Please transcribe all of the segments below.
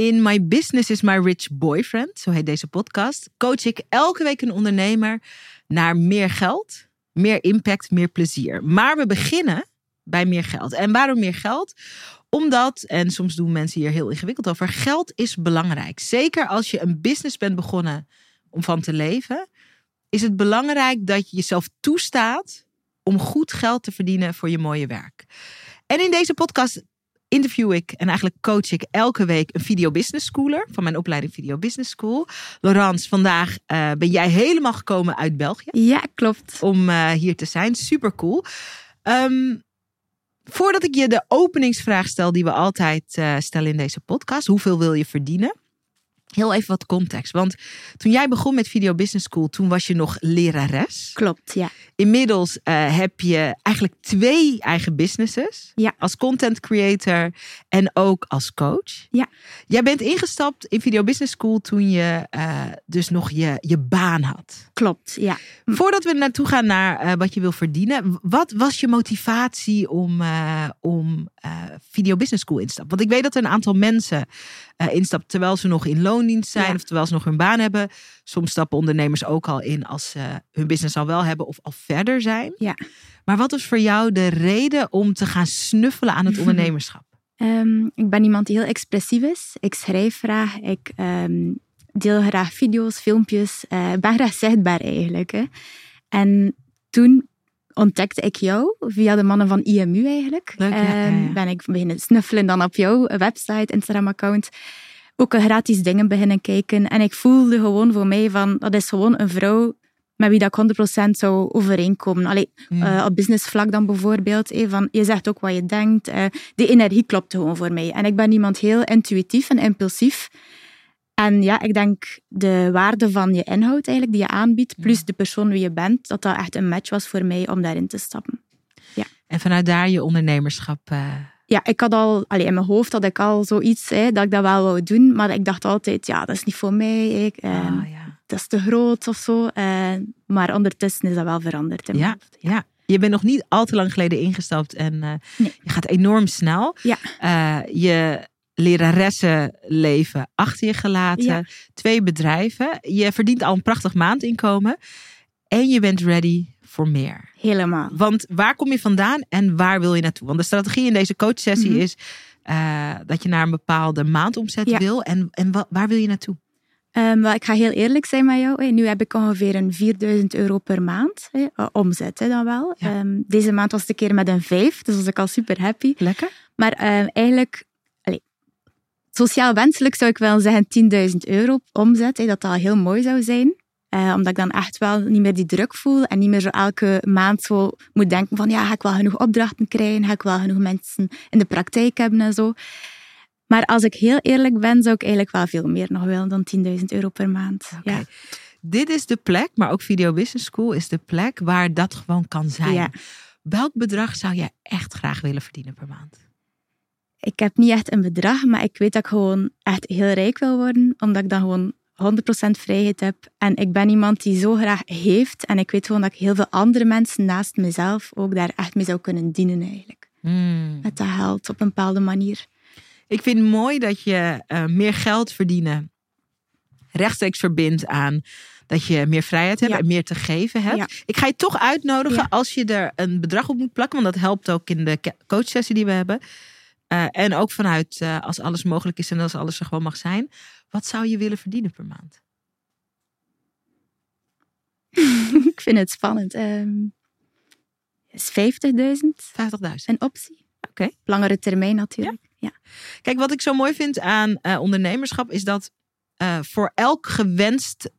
In My Business is My Rich Boyfriend, zo heet deze podcast, coach ik elke week een ondernemer naar meer geld, meer impact, meer plezier. Maar we beginnen bij meer geld. En waarom meer geld? Omdat, en soms doen mensen hier heel ingewikkeld over, geld is belangrijk. Zeker als je een business bent begonnen om van te leven, is het belangrijk dat je jezelf toestaat om goed geld te verdienen voor je mooie werk. En in deze podcast interview ik en eigenlijk coach ik elke week een video business schooler van mijn opleiding Video Business School. Laurence, vandaag uh, ben jij helemaal gekomen uit België. Ja, klopt. Om uh, hier te zijn. Super cool. Um, voordat ik je de openingsvraag stel die we altijd uh, stellen in deze podcast. Hoeveel wil je verdienen? Heel even wat context. Want toen jij begon met Video Business School, toen was je nog lerares. Klopt, ja. Inmiddels uh, heb je eigenlijk twee eigen businesses. Ja. Als content creator en ook als coach. Ja. Jij bent ingestapt in Video Business School toen je uh, dus nog je, je baan had. Klopt, ja. Voordat we naartoe gaan naar uh, wat je wil verdienen. Wat was je motivatie om, om Video Business School in te stappen? Want ik weet dat er een aantal mensen instappen terwijl ze nog in loondienst zijn. Ja. Of terwijl ze nog hun baan hebben. Soms stappen ondernemers ook al in als ze hun business al wel hebben of al verder zijn. Ja. Maar wat was voor jou de reden om te gaan snuffelen aan het ondernemerschap? Um, ik ben iemand die heel expressief is. Ik schrijf graag. Ik um, deel graag video's, filmpjes. Uh, ben graag zichtbaar eigenlijk. Hè. En toen ontdekte ik jou via de mannen van IMU eigenlijk. Leuk, ja, ja, ja. Ben ik beginnen snuffelen dan op jouw website, Instagram-account ook gratis dingen beginnen kijken. En ik voelde gewoon voor mij van, dat is gewoon een vrouw met wie dat ik 100% zou overeenkomen. Allee, Mm. uh, op businessvlak dan bijvoorbeeld. Eh, van, je zegt ook wat je denkt. Uh, die energie klopt gewoon voor mij. En ik ben iemand heel intuïtief en impulsief. En ja, ik denk de waarde van je inhoud eigenlijk, die je aanbiedt, plus de persoon wie je bent, dat dat echt een match was voor mij om daarin te stappen. Ja. En vanuit daar je ondernemerschap... Uh ja, ik had al, allee, in mijn hoofd had ik al zoiets hè, dat ik dat wel wou doen, maar ik dacht altijd, ja, dat is niet voor mij. Ik, Ah, ja. Dat is te groot of zo. Uh, maar ondertussen is dat wel veranderd in ja, mijn hoofd. Ja. ja. Je bent nog niet al te lang geleden ingestapt en uh, nee. je gaat enorm snel. Ja. je leraressenleven achter je gelaten. Ja. Twee bedrijven. Je verdient al een prachtig maandinkomen. En je bent ready voor meer. Helemaal. Want waar kom je vandaan en waar wil je naartoe? Want de strategie in deze coachsessie Mhm. mm -hmm. is uh, dat je naar een bepaalde maandomzet Ja. wil. En, en wa- waar wil je naartoe? Um, wel, ik ga heel eerlijk zijn met jou. Hè. Nu heb ik ongeveer een 4000 euro per maand hè, uh, omzet hè, dan wel. Ja. Um, deze maand was het een keer met een 5, dus was ik al super happy. Lekker. Maar uh, eigenlijk, sociaal wenselijk zou ik wel zeggen 10.000 euro omzet. Hè, dat dat heel mooi zou zijn. Uh, omdat ik dan echt wel niet meer die druk voel en niet meer zo elke maand zo moet denken van ja, ga ik wel genoeg opdrachten krijgen, ga ik wel genoeg mensen in de praktijk hebben en zo. Maar als ik heel eerlijk ben, zou ik eigenlijk wel veel meer nog willen dan 10.000 euro per maand. Okay. Ja. Dit is de plek, maar ook Video Business School is de plek waar dat gewoon kan zijn. Ja. Welk bedrag zou jij echt graag willen verdienen per maand? Ik heb niet echt een bedrag, maar ik weet dat ik gewoon echt heel rijk wil worden, omdat ik dan gewoon 100% vrijheid heb. En ik ben iemand die zo graag heeft. En ik weet gewoon dat ik heel veel andere mensen naast mezelf ook daar echt mee zou kunnen dienen eigenlijk. Mm. Met dat geld op een bepaalde manier. Ik vind het mooi dat je uh, meer geld verdienen rechtstreeks verbindt aan dat je meer vrijheid hebt Ja. en meer te geven hebt. Ja. Ik ga je toch uitnodigen Ja. als je er een bedrag op moet plakken, want dat helpt ook in de coachsessie die we hebben. Uh, en ook vanuit uh, als alles mogelijk is en als alles er gewoon mag zijn. Wat zou je willen verdienen per maand? ik vind het spannend. Um, is 50.000 50.000 een optie? Oké. Okay. Langere termijn natuurlijk. Ja. ja. Kijk, wat ik zo mooi vind aan uh, ondernemerschap is dat voor elk gewenst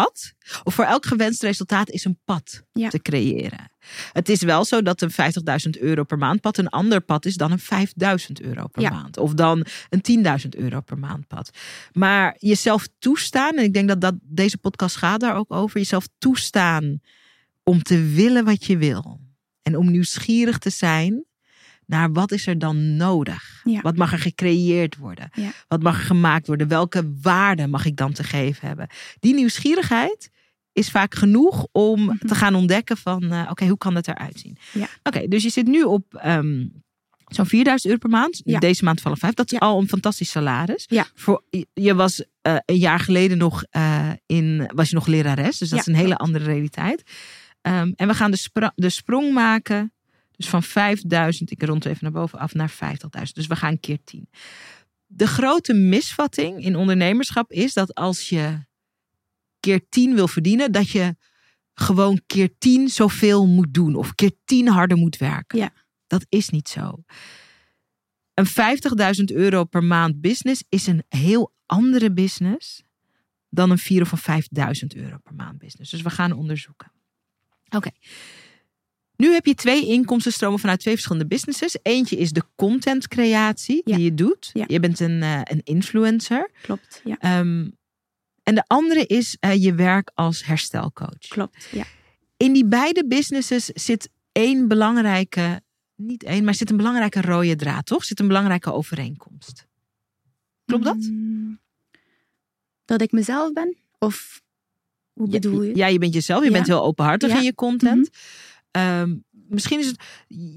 pad, of voor elk gewenst resultaat is een pad ja. te creëren. Het is wel zo dat een 50.000 euro per maand pad een ander pad is dan een 5.000 euro per ja. maand. Of dan een 10.000 euro per maand pad. Maar jezelf toestaan, en ik denk dat, dat deze podcast gaat daar ook over, jezelf toestaan om te willen wat je wil. En om nieuwsgierig te zijn naar wat is er dan nodig? Ja. Wat mag er gecreëerd worden? Ja. Wat mag er gemaakt worden? Welke waarde mag ik dan te geven hebben? Die nieuwsgierigheid is vaak genoeg om mm -hmm. te gaan ontdekken van... Uh, oké, okay, hoe kan het eruit zien? Ja. Oké, okay, dus je zit nu op um, Zo'n 4000 euro per maand. Ja. Deze maand vallen vijf. Dat is Ja. al een fantastisch salaris. Ja. Voor, je was eh, een jaar geleden nog, eh, in, was je nog lerares. Dus dat is een hele andere realiteit. Ehm, en we gaan de, spra- de sprong maken. Dus van 5000, ik rond even naar boven af, naar 50.000. Dus we gaan keer 10. De grote misvatting in ondernemerschap is dat als je keer 10 wil verdienen, dat je gewoon keer 10 zoveel moet doen. Of keer 10 harder moet werken. Ja. Dat is niet zo. Een 50.000 euro per maand business is een heel andere business dan een 4 of een 5000 euro per maand business. Dus we gaan onderzoeken. Oké. Nu heb je twee inkomstenstromen vanuit twee verschillende businesses. Eentje is de contentcreatie Ja. die je doet. Ja. Je bent een, eh, een influencer. Klopt, ja. Ehm, en de andere is eh, je werk als herstelcoach. Klopt, ja. In die beide businesses zit één belangrijke, niet één, maar zit een belangrijke rode draad, toch? Zit een belangrijke overeenkomst. Klopt dat? Mm, Dat ik mezelf ben? Of hoe bedoel je? Ja, je bent jezelf, je Ja. bent heel openhartig. Mhm. in je content. Ehm, misschien is het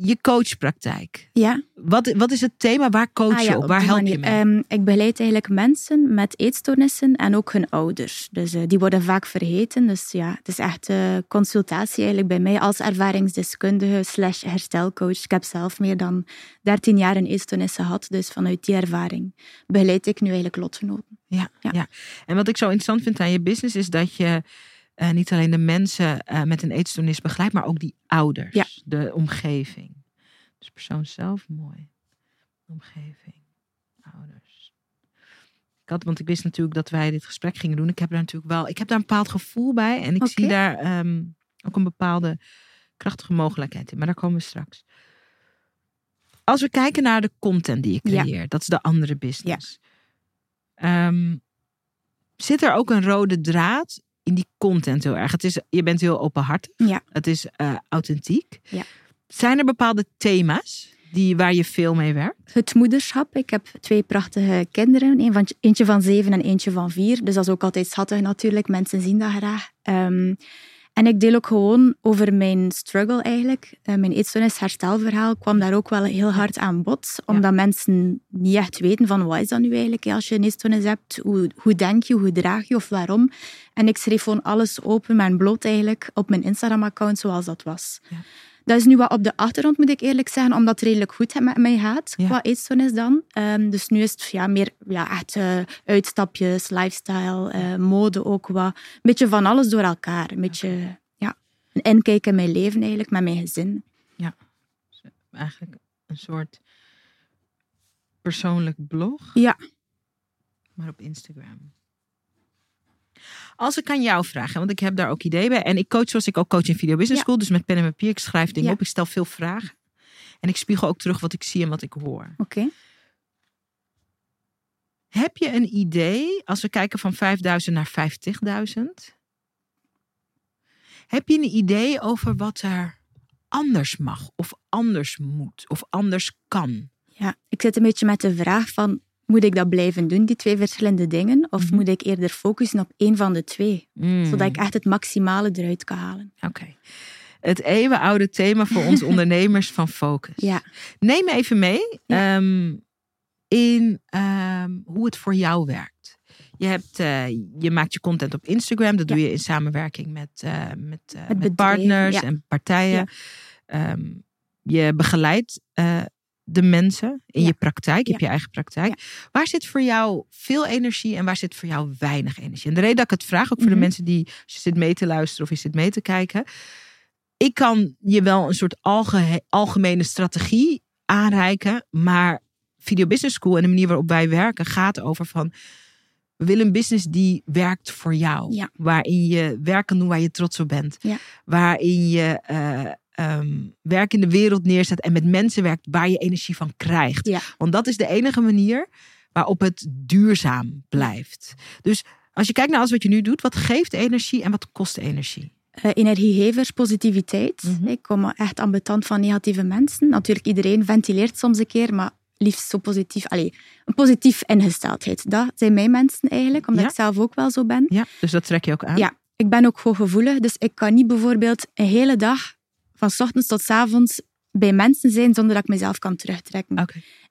je coachpraktijk. Ja. Wat, wat is het thema? Waar coach Ah je ja, op? Waar help je mee? Ehm, ik begeleid eigenlijk mensen met eetstoornissen en ook hun ouders. Dus eh, die worden vaak vergeten. Dus ja, het is echt eh, consultatie eigenlijk bij mij als ervaringsdeskundige slash herstelcoach. Ik heb zelf meer dan 13 jaar een eetstoornis gehad. Dus vanuit die ervaring begeleid ik nu eigenlijk lotgenoten. Ja, ja. Ja. En wat ik zo interessant vind aan je business is dat je eh, niet alleen de mensen eh, met een eetstoornis begeleidt, maar ook die ouders, Ja. de omgeving. Dus persoon zelf, mooi. Omgeving, ouders. Ik had, want ik wist natuurlijk dat wij dit gesprek gingen doen. Ik heb daar natuurlijk wel, ik heb daar een bepaald gevoel bij en ik zie daar ehm, ook een bepaalde krachtige mogelijkheid in. Maar daar komen we straks. Als we kijken naar de content die je Ja. creëert, dat is de andere business. Ehm, zit er ook een rode draad in die content heel erg? Het is, je bent heel openhartig. Ja. Het is eh, authentiek. Ja. Zijn er bepaalde thema's die, waar je veel mee werkt? Het moederschap. Ik heb twee prachtige kinderen. Een van, eentje van zeven en eentje van vier. Dus dat is ook altijd schattig natuurlijk. Mensen zien dat graag. Ehm, en ik deel ook gewoon over mijn struggle eigenlijk. Eh, mijn eetstoornis herstelverhaal kwam daar ook wel heel hard aan bod. Omdat mensen niet echt weten van wat is dat nu eigenlijk hè, als je een eetstoornis hebt. Hoe, hoe denk je, hoe draag je of waarom. En ik schreef gewoon alles open en bloot eigenlijk op mijn Instagram-account zoals dat was. Ja. Dat is nu wat op de achtergrond, moet ik eerlijk zeggen, omdat het redelijk goed met mij gaat Ja. qua eetstoornis dan. Ehm, dus nu is het ja, meer ja, echt eh, uitstapjes, lifestyle, eh, mode ook wat. Een beetje van alles door elkaar. Een beetje ja, een inkijk in mijn leven eigenlijk, met mijn gezin. Eigenlijk een soort persoonlijk blog, Ja, maar op Instagram. Als ik aan jou vraag, want ik heb daar ook ideeën bij. En ik coach zoals ik ook coach in Video Business. School. Dus met pen en papier. Ik schrijf dingen op. Ik stel veel vragen. En ik spiegel ook terug wat ik zie en wat ik hoor. oké. Heb je een idee, als we kijken van 5000 naar 50.000? Heb je een idee over wat er anders mag, of anders moet, of anders kan? Ja, ik zit een beetje met de vraag van, moet ik dat blijven doen, die twee verschillende dingen? Of Mhm. moet ik eerder focussen op één van de twee? Mm, Zodat ik echt het maximale eruit kan halen. Oké. Het eeuwenoude thema voor ons ondernemers van focus. Ja, Neem me even mee Ja. ehm, in ehm, hoe het voor jou werkt. Je, hebt, eh, je maakt je content op Instagram. Dat Ja. doe je in samenwerking met, eh, met, eh, met, bedrijven, partners en partijen. Ehm, je begeleidt de mensen in Ja. je praktijk. Ja. hebt je eigen praktijk. Waar zit voor jou veel energie en waar zit voor jou weinig energie? En de reden dat ik het vraag, ook voor de Mhm. mensen die als je zit mee te luisteren of je zit mee te kijken. Ik kan je wel een soort alge- algemene strategie aanreiken. Maar Video Business School en de manier waarop wij werken gaat over van... We willen een business die werkt voor jou. Ja. Waarin je werk kan doen waar je trots op bent. Ja. Waarin je eh, ehm, werk in de wereld neerzet en met mensen werkt waar je energie van krijgt. Ja. Want dat is de enige manier waarop het duurzaam blijft. Dus als je kijkt naar alles wat je nu doet, wat geeft energie en wat kost energie? Eh, energiegevers, positiviteit. Mhm. Ik kom echt ambetant van negatieve mensen. Natuurlijk, iedereen ventileert soms een keer, maar liefst zo positief. Allee, een positief ingesteldheid. Dat zijn mijn mensen eigenlijk, omdat Ja. ik zelf ook wel zo ben. Ja, dus dat trek je ook aan. Ja, ik ben ook hooggevoelig, dus ik kan niet bijvoorbeeld een hele dag, van 's ochtends tot 's avonds, bij mensen zijn zonder dat ik mezelf kan terugtrekken.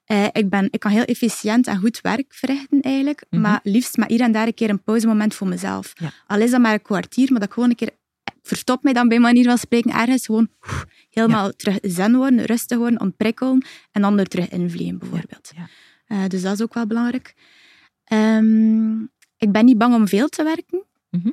Eh, ik, ben, ik kan heel efficiënt en goed werk verrichten eigenlijk, Mhm. maar liefst maar hier en daar een keer een pauzemoment voor mezelf. Ja. Al is dat maar een kwartier, maar dat ik gewoon een keer... Verstop mij dan bij manier van spreken ergens, gewoon oef, helemaal terug zen worden, rustig worden, ontprikkelen en dan er terug invliegen bijvoorbeeld. Ja. Eh, dus dat is ook wel belangrijk. Ehm, ik ben niet bang om veel te werken. Mhm.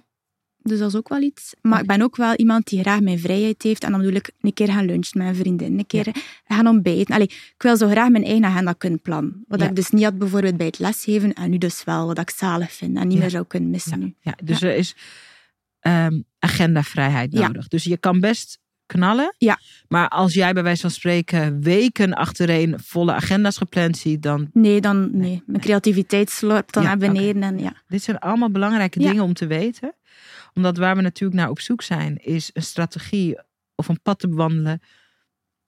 Dus dat is ook wel iets. Maar ik ben ook wel iemand die graag mijn vrijheid heeft. En dan bedoel ik een keer gaan lunchen met een vriendin, een keer gaan ontbijten. Allee, ik wil zo graag mijn eigen agenda kunnen plannen. Wat Ja. ik dus niet had bijvoorbeeld bij het lesgeven. En nu dus wel, wat ik zalig vind en niet Ja. meer zou kunnen missen nu. Ja, dus er is ehm, agendavrijheid nodig. Dus je kan best knallen. Ja. Maar als jij bij wijze van spreken weken achtereen volle agenda's gepland ziet, dan. Nee, dan nee. Mijn creativiteit slorpt dan Ja, naar beneden. En, ja. Dit zijn allemaal belangrijke Ja. dingen om te weten. Omdat waar we natuurlijk naar op zoek zijn, is een strategie of een pad te bewandelen.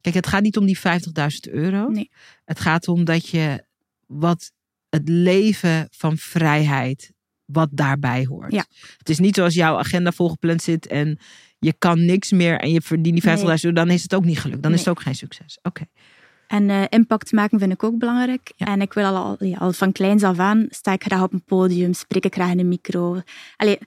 Kijk, het gaat niet om die 50.000 euro. Nee. Het gaat om dat je wat het leven van vrijheid, wat daarbij hoort. Ja. Het is niet zoals jouw agenda volgepland zit en je kan niks meer en je verdient die 50.000 euro, dan is het ook niet gelukt. Dan is het ook geen succes. Oké. En eh, impact maken vind ik ook belangrijk. Ja. En ik wil al, al, ja, al van kleins af aan sta ik graag op een podium, spreek ik graag in een micro. Allee,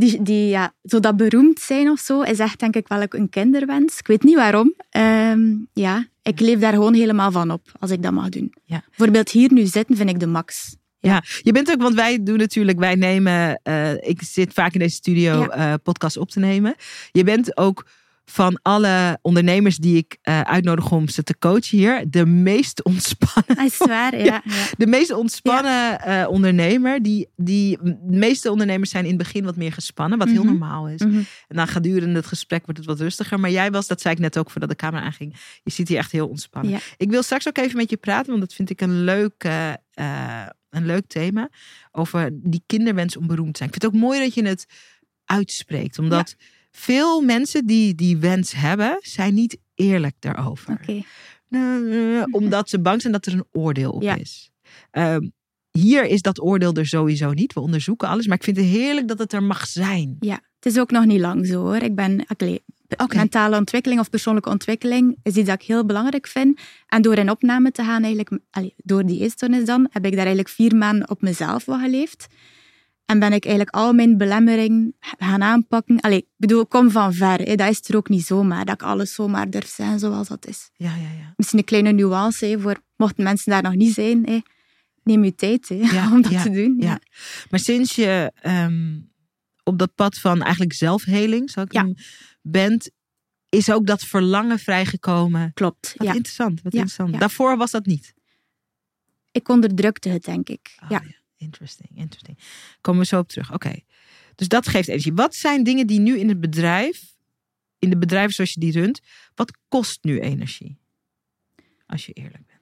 die, die, ja, zo dat beroemd zijn of zo is echt denk ik wel een kinderwens. Ik weet niet waarom. Ehm, ja, ik leef daar gewoon helemaal van op, als ik dat mag doen. Ja. Bijvoorbeeld hier nu zitten vind ik de max. Ja, je bent ook, want wij doen natuurlijk, wij nemen, eh, ik zit vaak in deze studio Ja. eh podcast op te nemen. Je bent ook van alle ondernemers die ik eh, uitnodig om ze te coachen hier, de meest ontspannen, is waar, ja. ja. de meest ontspannen eh, ondernemer. Die, die, de meeste ondernemers zijn in het begin wat meer gespannen, wat heel Mhm. normaal is. Mhm. En dan gedurende het gesprek wordt het wat rustiger. Maar jij was, dat zei ik net ook voordat de camera aanging, je ziet hier echt heel ontspannen. Ik wil straks ook even met je praten, want dat vind ik een leuk, eh, een leuk thema. Over die kinderwens om beroemd te zijn. Ik vind het ook mooi dat je het uitspreekt. Omdat veel mensen die die wens hebben, zijn niet eerlijk daarover. Oké. Nee, omdat ze bang zijn dat er een oordeel op Ja. is. Ehm, hier is dat oordeel er sowieso niet. We onderzoeken alles. Maar ik vind het heerlijk dat het er mag zijn. Ja, het is ook nog niet lang zo hoor. Ik ben, allee, mentale ontwikkeling of persoonlijke ontwikkeling is iets dat ik heel belangrijk vind. En door in opname te gaan, eigenlijk, allee, door die eetstoornis dan, heb ik daar eigenlijk vier maanden op mezelf wat geleefd. En ben ik eigenlijk al mijn belemmering gaan aanpakken. Allee, ik bedoel, ik kom van ver. Hè. Dat is er ook niet zomaar, dat ik alles zomaar durf zijn zoals dat is. Ja, ja, ja. Misschien een kleine nuance, hè, voor mochten mensen daar nog niet zijn. Hè. Neem je tijd hè, Ja, om dat ja, te doen. ja. Maar sinds je ehm, op dat pad van eigenlijk zelfheling, zal ik Ja. hem, bent, is ook dat verlangen vrijgekomen. Klopt, Wat ja. interessant, wat Ja, interessant. ja. Daarvoor was dat niet. Ik onderdrukte het, denk ik. Ah, ja. Interesting, interesting. Komen we zo op terug. Oké. Dus dat geeft energie. Wat zijn dingen die nu in het bedrijf, in de bedrijven zoals je die runt, wat kost nu energie? Als je eerlijk bent.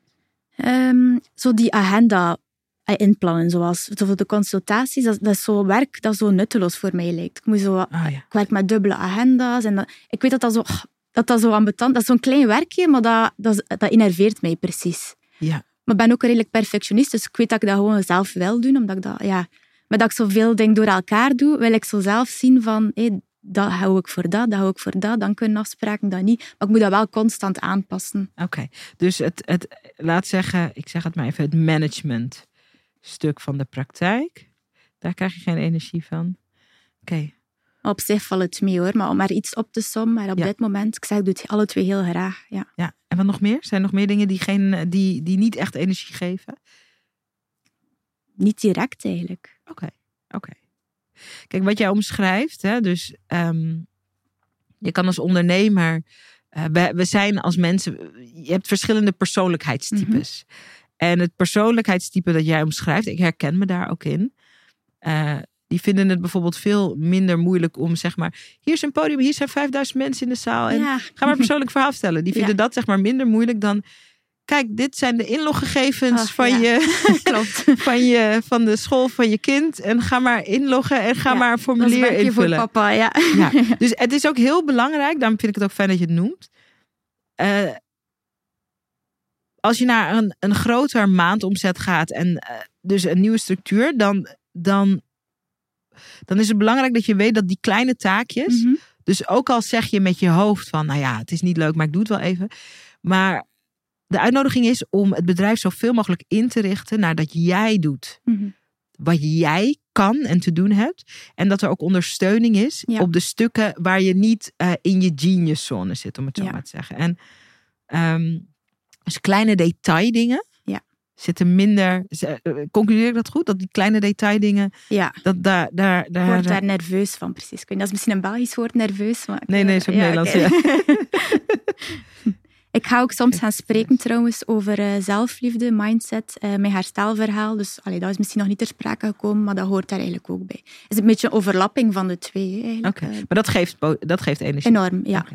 Ehm, zo die agenda eh, inplannen, zoals de consultaties, dat, dat is zo werk dat zo nutteloos voor mij lijkt. Ik, moet zo, Ah ja. ik werk met dubbele agenda's en dat, ik weet dat dat zo, dat dat zo ambetant dat is. zo'n klein werkje, maar dat, dat, dat enerveert mij precies. Ja. Maar ik ben ook een redelijk perfectionist, dus ik weet dat ik dat gewoon zelf wil doen, omdat ik dat, ja... Maar dat ik zoveel dingen door elkaar doe, wil ik zo zelf zien van, hé, dat hou ik voor dat, dat hou ik voor dat, dan kunnen afspraken, dat niet. Maar ik moet dat wel constant aanpassen. Oké. Dus het, het, laat zeggen, ik zeg het maar even, het management stuk van de praktijk. Daar krijg je geen energie van. Oké. Op zich valt het mee hoor, maar om maar iets op te sommen, maar op Ja. dit moment, ik zeg, ik doe het alle twee heel graag. Ja. Ja. En wat nog meer? Zijn er nog meer dingen die, geen, die, die niet echt energie geven? Niet direct eigenlijk. Oké, oké. Kijk, wat jij omschrijft, hè, dus ehm, je kan als ondernemer, eh, we, we zijn als mensen, je hebt verschillende persoonlijkheidstypes. En het persoonlijkheidstype dat jij omschrijft, ik herken me daar ook in. Eh, die vinden het bijvoorbeeld veel minder moeilijk om, zeg maar, hier is een podium, hier zijn 5000 mensen in de zaal. En ja. Ga maar persoonlijk verhaal vertellen. Die Ja. vinden dat zeg maar minder moeilijk dan. Kijk, dit zijn de inloggegevens van, ja. je, Klopt. van, je, van de school van je kind. En ga maar inloggen en ga Ja, maar een formulier werkje voor invullen. papa, ja. Ja. Dus het is ook heel belangrijk, daarom vind ik het ook fijn dat je het noemt. Eh, als je naar een, een groter maandomzet gaat en eh, dus een nieuwe structuur, dan, dan, dan is het belangrijk dat je weet dat die kleine taakjes, Mhm. dus ook al zeg je met je hoofd van, nou ja, het is niet leuk, maar ik doe het wel even. Maar de uitnodiging is om het bedrijf zoveel mogelijk in te richten naar dat jij doet Mhm. wat jij kan en te doen hebt. En dat er ook ondersteuning is Ja. op de stukken waar je niet eh, in je genius zone zit, om het zo Ja. maar te zeggen. En ehm, dus kleine detaildingen. Zitten minder. eh, Concludeer ik dat goed? Dat die kleine detaildingen, Ja, dat daar, daar, ik daar, word daar nerveus van, precies. Ik weet dat is misschien een Belgisch woord, nerveus. Maar ik- Nee, nee, is ook ja, Nederlands, ik ga ook soms gaan spreken trouwens over eh, zelfliefde, mindset, eh, mijn herstelverhaal. Dus allee, dat is misschien nog niet ter sprake gekomen, maar dat hoort daar eigenlijk ook bij. Het is een beetje een overlapping van de twee eigenlijk. Oké, maar dat geeft, dat geeft energie. enorm, ja.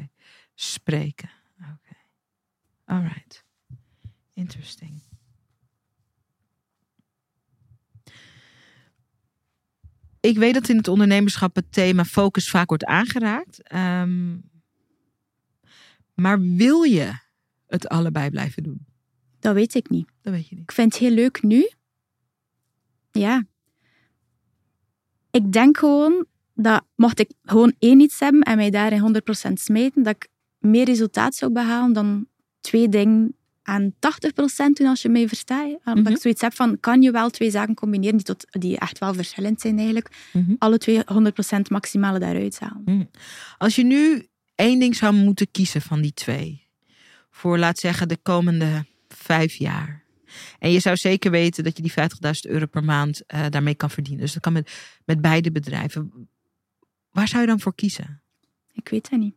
Spreken. Oké. All right. Interesting. Ik weet dat in het ondernemerschap het thema focus vaak wordt aangeraakt. Ehm, maar wil je het allebei blijven doen? Dat weet ik niet. Dat weet je niet. Ik vind het heel leuk nu. Ja. Ik denk gewoon dat mocht ik gewoon één iets hebben en mij daarin 100% smeten, dat ik meer resultaat zou behalen dan twee dingen aan 80% doen als je mij verstaat. Omdat Mhm. ik zoiets heb van, kan je wel twee zaken combineren die, tot, die echt wel verschillend zijn eigenlijk. Mhm. Alle twee 100% maximale daaruit halen. Als je nu één ding zou moeten kiezen van die twee. Voor, laat zeggen, de komende vijf jaar. En je zou zeker weten dat je die 50.000 euro per maand eh, daarmee kan verdienen. Dus dat kan met, met beide bedrijven. Waar zou je dan voor kiezen? Ik weet het niet.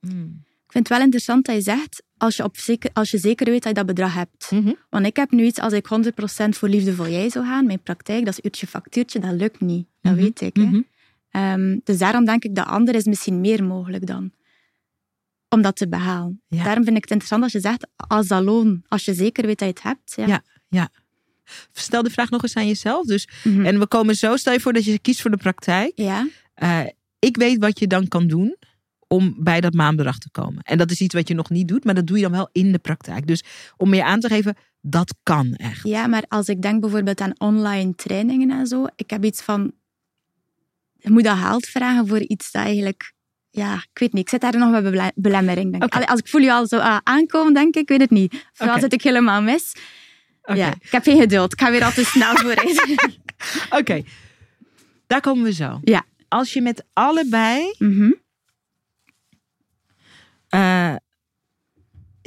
Hmm. Ik vind het wel interessant dat je zegt, als je, op zeker, als je zeker weet dat je dat bedrag hebt. Mhm. Want ik heb nu iets, als ik 100% voor liefde voor jij zou gaan, mijn praktijk, dat is uurtje factuurtje, dat lukt niet. Dat Mhm. weet ik. Hè. Mhm. Ehm, dus daarom denk ik dat ander is misschien meer mogelijk dan. Om dat te behalen. Ja. Daarom vind ik het interessant als je zegt, als dat loon, als je zeker weet dat je het hebt. Ja. Ja. Stel de vraag nog eens aan jezelf. Dus. En we komen zo, stel je voor dat je kiest voor de praktijk. ja. Eh, ik weet wat je dan kan doen om bij dat maandbedrag te komen. En dat is iets wat je nog niet doet, maar dat doe je dan wel in de praktijk. Dus om je aan te geven, dat kan echt. ja, maar als ik denk bijvoorbeeld aan online trainingen en zo, ik heb iets van, je moet dat geld vragen voor iets dat eigenlijk, ja, ik weet niet, ik zit daar nog met bele- belemmering. Denk. Allee, Als ik voel je al zo ah, aankomen, denk ik, ik weet het niet. Vooral Oké. zit ik helemaal mis. Ja, ik heb geen geduld. Ik ga weer al te snel vooruit. Oké. daar komen we zo. Ja. Als je met allebei Mhm.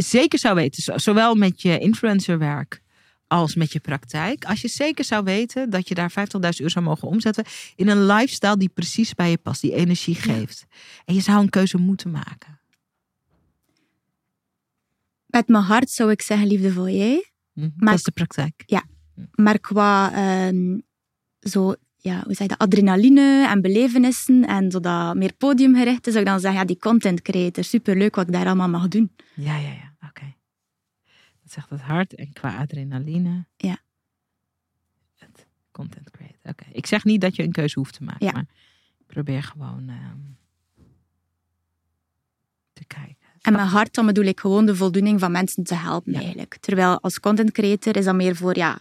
Zeker zou weten, zo- zowel met je influencerwerk als met je praktijk, als je zeker zou weten dat je daar 50.000 euro zou mogen omzetten in een lifestyle die precies bij je past, die energie geeft. En je zou een keuze moeten maken. Met mijn hart zou ik zeggen liefde voor jij. Mhm, Maar- dat is de praktijk. Maar qua ehm, zo, ja, hoe zeg je dat, adrenaline en belevenissen en zo dat meer podiumgericht is, zou ik dan zeggen, ja, die content creator, superleuk wat ik daar allemaal mag doen. Ja, ja, ja. Oké. Dat zegt het hart. En qua adrenaline. Ja. Het content creator. Oké. Ik zeg niet dat je een keuze hoeft te maken. Ja. Maar ik probeer gewoon ehm, te kijken. En met hart, dan bedoel ik gewoon de voldoening van mensen te helpen Ja. eigenlijk. Terwijl als content creator is dat meer voor, ja,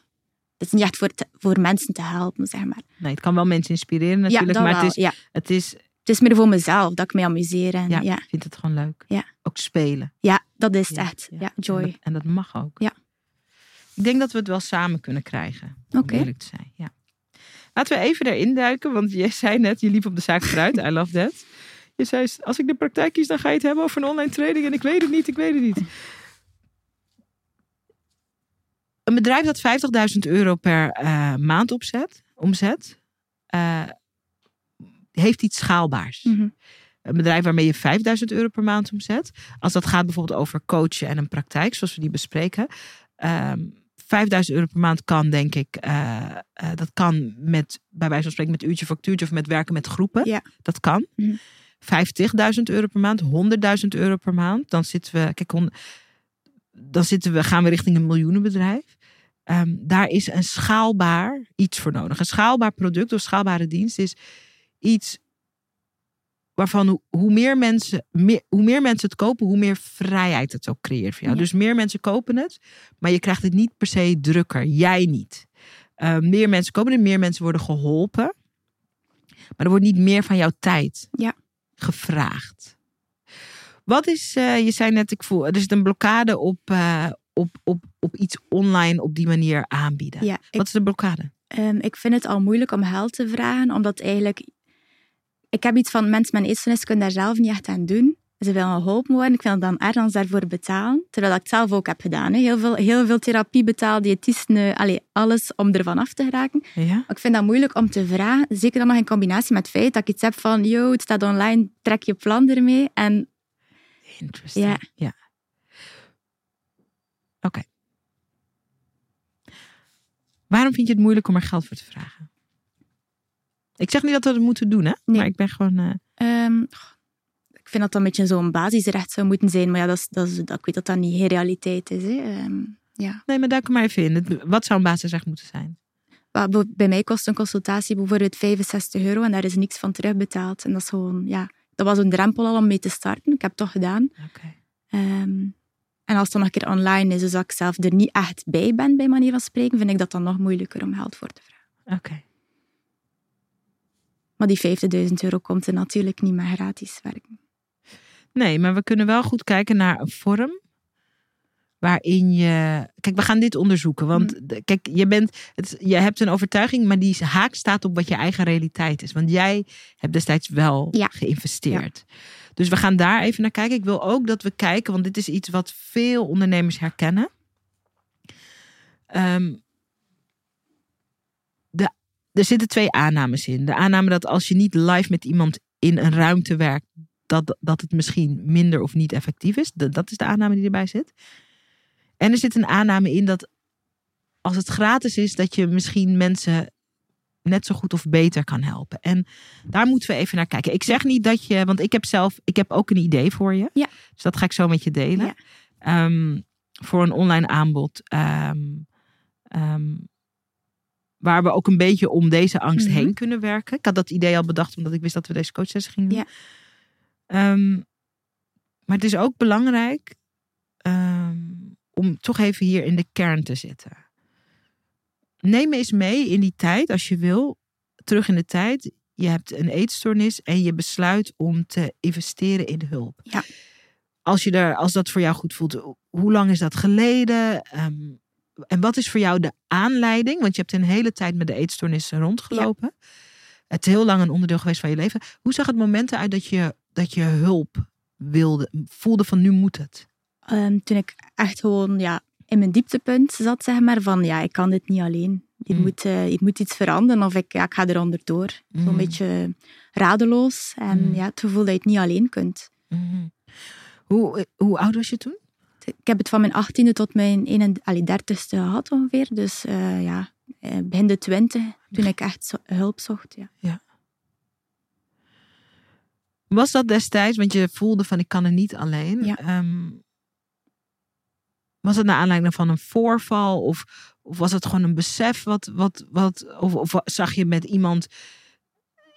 het is niet echt voor, te- voor mensen te helpen, zeg maar. Nee, het kan wel mensen inspireren natuurlijk. ja, maar wel. het is, ja. het is, Het is meer voor mezelf, dat ik mij amuseer. En, ja, ja. ik vind het gewoon leuk. Ja. Ook spelen. Ja, dat is het echt. ja. En joy. dat, en dat mag ook. Ja. Ik denk dat we het wel samen kunnen krijgen. Oké. eerlijk te zijn. Ja. Laten we even erin duiken. Want je zei net, je liep op de zaak vooruit. I love that. Je zei, als ik de praktijk kies, dan ga je het hebben over een online training. En ik weet het niet, ik weet het niet. Een bedrijf dat 50.000 euro per eh, maand opzet, omzet, eh, heeft iets schaalbaars. Mhm. Een bedrijf waarmee je 5000 euro per maand omzet. Als dat gaat bijvoorbeeld over coachen en een praktijk, zoals we die bespreken. Ehm 5000 euro per maand kan, denk ik, eh, eh, dat kan met, bij wijze van spreken, met uurtje factuurtje of met werken met groepen. Ja. Dat kan. Mhm. 50.000 euro per maand, 100.000 euro per maand. Dan zitten we, kijk, dan zitten we, gaan we richting een miljoenenbedrijf. Ehm, daar is een schaalbaar iets voor nodig. Een schaalbaar product of schaalbare dienst is iets waarvan hoe, hoe, meer mensen, meer, hoe meer mensen het kopen, hoe meer vrijheid het ook creëert voor jou. Ja. Dus meer mensen kopen het, maar je krijgt het niet per se drukker. Jij niet. Eh, meer mensen kopen het, meer mensen worden geholpen. Maar er wordt niet meer van jouw tijd Ja. gevraagd. Wat is, eh, je zei net, ik voel, er zit een blokkade op, eh, op, op, op iets online op die manier aanbieden. Ja, ik, Wat is de blokkade? ehm, ik vind het al moeilijk om geld te vragen, omdat eigenlijk... Ik heb iets van, mensen met eetstoornis kunnen daar zelf niet echt aan doen. Ze willen geholpen worden. Ik het dan erg dan ze daarvoor betalen. Terwijl ik het zelf ook heb gedaan. Hè. Heel, veel, heel veel therapie betaald, diëtisten, allee, alles om ervan af te geraken. Ja? Ik vind dat moeilijk om te vragen. Zeker dan nog in combinatie met het feit dat ik iets heb van... Yo, het staat online, trek je plan ermee. En Interesting. Ja. ja. Oké. Waarom vind je het moeilijk om er geld voor te vragen? Ik zeg niet dat we het moeten doen, hè? Nee. Maar ik ben gewoon. eh, ehm, ik vind dat dat een beetje zo'n basisrecht zou moeten zijn. Maar ja, dat is, dat is, dat, ik weet dat dat niet geen realiteit is. Hè. Ehm, ja. Nee, maar er maar even in. Wat zou een basisrecht moeten zijn? Bij- mij kost een consultatie bijvoorbeeld 65 euro en daar is niks van terugbetaald. En dat is gewoon, ja, dat was een drempel al om mee te starten. Ik heb het toch gedaan. Oké. Ehm, en als het dan nog een keer online is, dus dat ik zelf er niet echt bij ben, bij manier van spreken, vind ik dat dan nog moeilijker om geld voor te vragen. Oké. Maar die 50.000 euro komt er natuurlijk niet met gratis werken. Nee, maar we kunnen wel goed kijken naar een vorm waarin je. Kijk, we gaan dit onderzoeken. Want Mm. kijk, je, bent, het, je hebt een overtuiging, maar die haak staat op wat je eigen realiteit is. Want jij hebt destijds wel Ja. geïnvesteerd. Dus we gaan daar even naar kijken. Ik wil ook dat we kijken, want dit is iets wat veel ondernemers herkennen. De, er zitten twee aannames in. De aanname dat als je niet live met iemand in een ruimte werkt, dat, dat het misschien minder of niet effectief is. Dat, dat is de aanname die erbij zit. En er zit een aanname in dat als het gratis is, dat je misschien mensen net zo goed of beter kan helpen. En daar moeten we even naar kijken. Ik zeg niet dat je, want ik heb zelf, ik heb ook een idee voor je. Ja. Dus dat ga ik zo met je delen. Ja. Ehm, voor een online aanbod. ehm, waar we ook een beetje om deze angst Mhm. heen kunnen werken. Ik had dat idee al bedacht omdat ik wist dat we deze coachsessie gingen doen. Ja. Ehm, maar het is ook belangrijk ehm, om toch even hier in de kern te zitten. Neem eens mee in die tijd, als je wil, terug in de tijd. Je hebt een eetstoornis en je besluit om te investeren in hulp. Ja. Als, je er, als dat voor jou goed voelt, hoe lang is dat geleden? Ehm, en wat is voor jou de aanleiding? Want je hebt een hele tijd met de eetstoornis rondgelopen. Het is heel lang een onderdeel geweest van je leven. Hoe zag het moment eruit dat je, dat je hulp wilde, voelde van nu moet het? Ehm, toen ik echt gewoon ja, in mijn dieptepunt zat, zeg maar, van ja, ik kan dit niet alleen. Hier, Mm. moet, eh, hier moet iets veranderen of ik, ja, ik ga eronder door. Mm. Zo'n beetje radeloos en Mm. ja, het gevoel dat je het niet alleen kunt. Mhm. Hoe, hoe oud was je toen? Ik heb het van mijn achttiende tot mijn 31ste gehad ongeveer. Dus eh, ja, eh, begin de twintig, toen ik echt zo- hulp zocht. Ja. Was dat destijds, want je voelde van ik kan er niet alleen. Ja. Ehm, was het naar aanleiding van een voorval? Of, of was het gewoon een besef? Wat, wat, wat, of, of zag je met iemand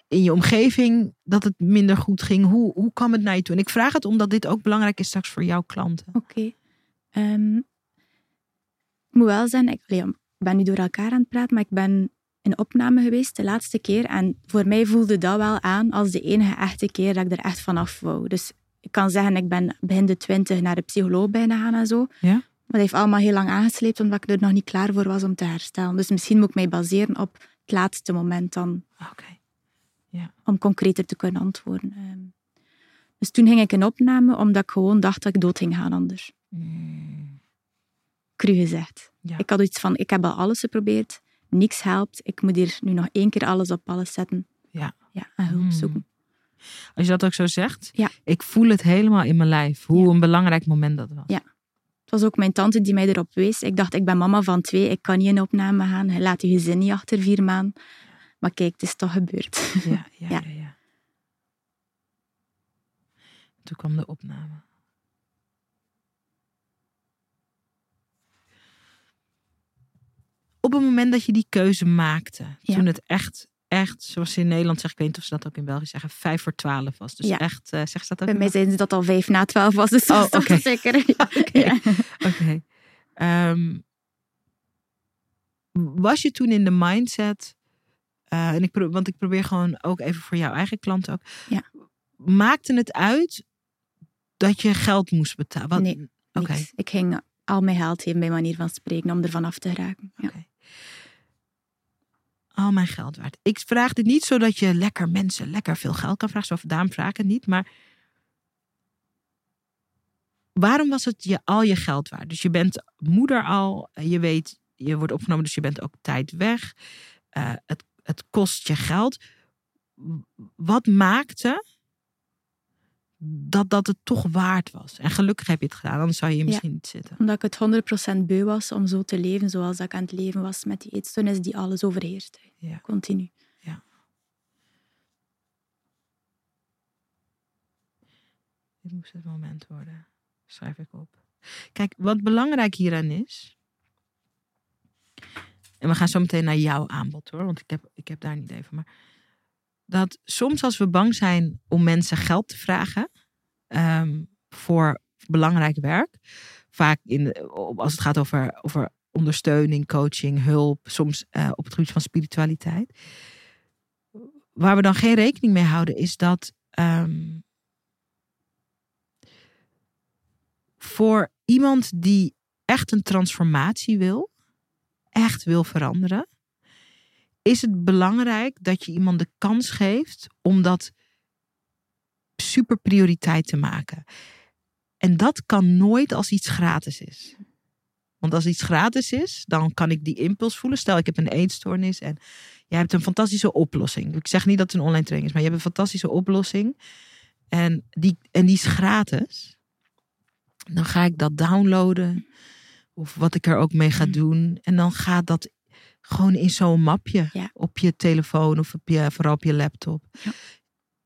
in je omgeving dat het minder goed ging? Hoe, hoe kwam het naar je toe? En ik vraag het omdat dit ook belangrijk is straks voor jouw klanten. Oké. Ehm, ik moet wel zeggen, ik, allee, ik ben nu door elkaar aan het praten, maar ik ben in opname geweest de laatste keer. En voor mij voelde dat wel aan als de enige echte keer dat ik er echt vanaf wou. Dus ik kan zeggen, ik ben begin de twintig naar de psycholoog bijna gaan en zo. Ja? Maar dat heeft allemaal heel lang aangesleept, omdat ik er nog niet klaar voor was om te herstellen. Dus misschien moet ik mij baseren op het laatste moment dan, Oké. om concreter te kunnen antwoorden. Ehm, Dus toen ging ik in opname, omdat ik gewoon dacht dat ik dood ging gaan anders. Mm, Cru gezegd. Ja. Ik had iets van, ik heb al alles geprobeerd, niks helpt. Ik moet hier nu nog één keer alles op alles zetten. Ja. Ja, en hulp Mm. zoeken. Als je dat ook zo zegt, Ja. ik voel het helemaal in mijn lijf. Hoe Ja. een belangrijk moment dat was. Ja. Het was ook mijn tante die mij erop wees. Ik dacht, ik ben mama van twee, ik kan niet in opname gaan. Laat je gezin niet achter vier maanden. Maar kijk, het is toch gebeurd. Ja, ja. Ja. ja, Toen kwam de opname. Op het moment dat je die keuze maakte, Ja. toen het echt, echt, zoals ze in Nederland zeggen, ik weet niet of ze dat ook in België zeggen, vijf voor twaalf was. Dus Ja. echt, zeg ze dat ook Bij in mij zeiden ze dat al vijf na twaalf was, dus Oh, dat zeker. Oké. Ehm, was je toen in de mindset, eh, en ik pro- want ik probeer gewoon ook even voor jouw eigen klant ook. Ja. Maakte het uit dat je geld moest betalen? Wat- Nee. Ik ging al mijn geld geven, bij manier van spreken, om ervan af te geraken. Ja. Al mijn geld waard. Ik vraag dit niet zodat je lekker mensen lekker veel geld kan vragen. Zo daarom vraag ik het niet. Maar waarom was het je al je geld waard? Dus je bent moeder al. Je weet, je wordt opgenomen, dus je bent ook tijd weg. Eh, het, het kost je geld. Wat maakte dat dat het toch waard was? En gelukkig heb je het gedaan, anders zou je hier Ja. misschien niet zitten. Omdat ik het 100% beu was om zo te leven zoals dat ik aan het leven was met die eetstoornis die alles overheerst. Ja. Continu. Dit moest het moment worden. Schrijf ik op. Kijk, wat belangrijk hieraan is. En we gaan zo meteen naar jouw aanbod hoor, want ik heb, ik heb daar niet even. Maar dat soms als we bang zijn om mensen geld te vragen ehm, voor belangrijk werk, vaak in, als het gaat over, over ondersteuning, coaching, hulp, soms eh, op het gebied van spiritualiteit. Waar we dan geen rekening mee houden, is dat ehm, voor iemand die echt een transformatie wil, echt wil veranderen, is het belangrijk dat je iemand de kans geeft om dat super prioriteit te maken. En dat kan nooit als iets gratis is. Want als iets gratis is, dan kan ik die impuls voelen. Stel, ik heb een eetstoornis en jij hebt een fantastische oplossing. Ik zeg niet dat het een online training is, maar je hebt een fantastische oplossing. En die, en die is gratis. Dan ga ik dat downloaden. Of wat ik er ook mee ga Mm. doen. En dan gaat dat gewoon in zo'n mapje. Ja. Op je telefoon of op je, vooral op je laptop. Ja.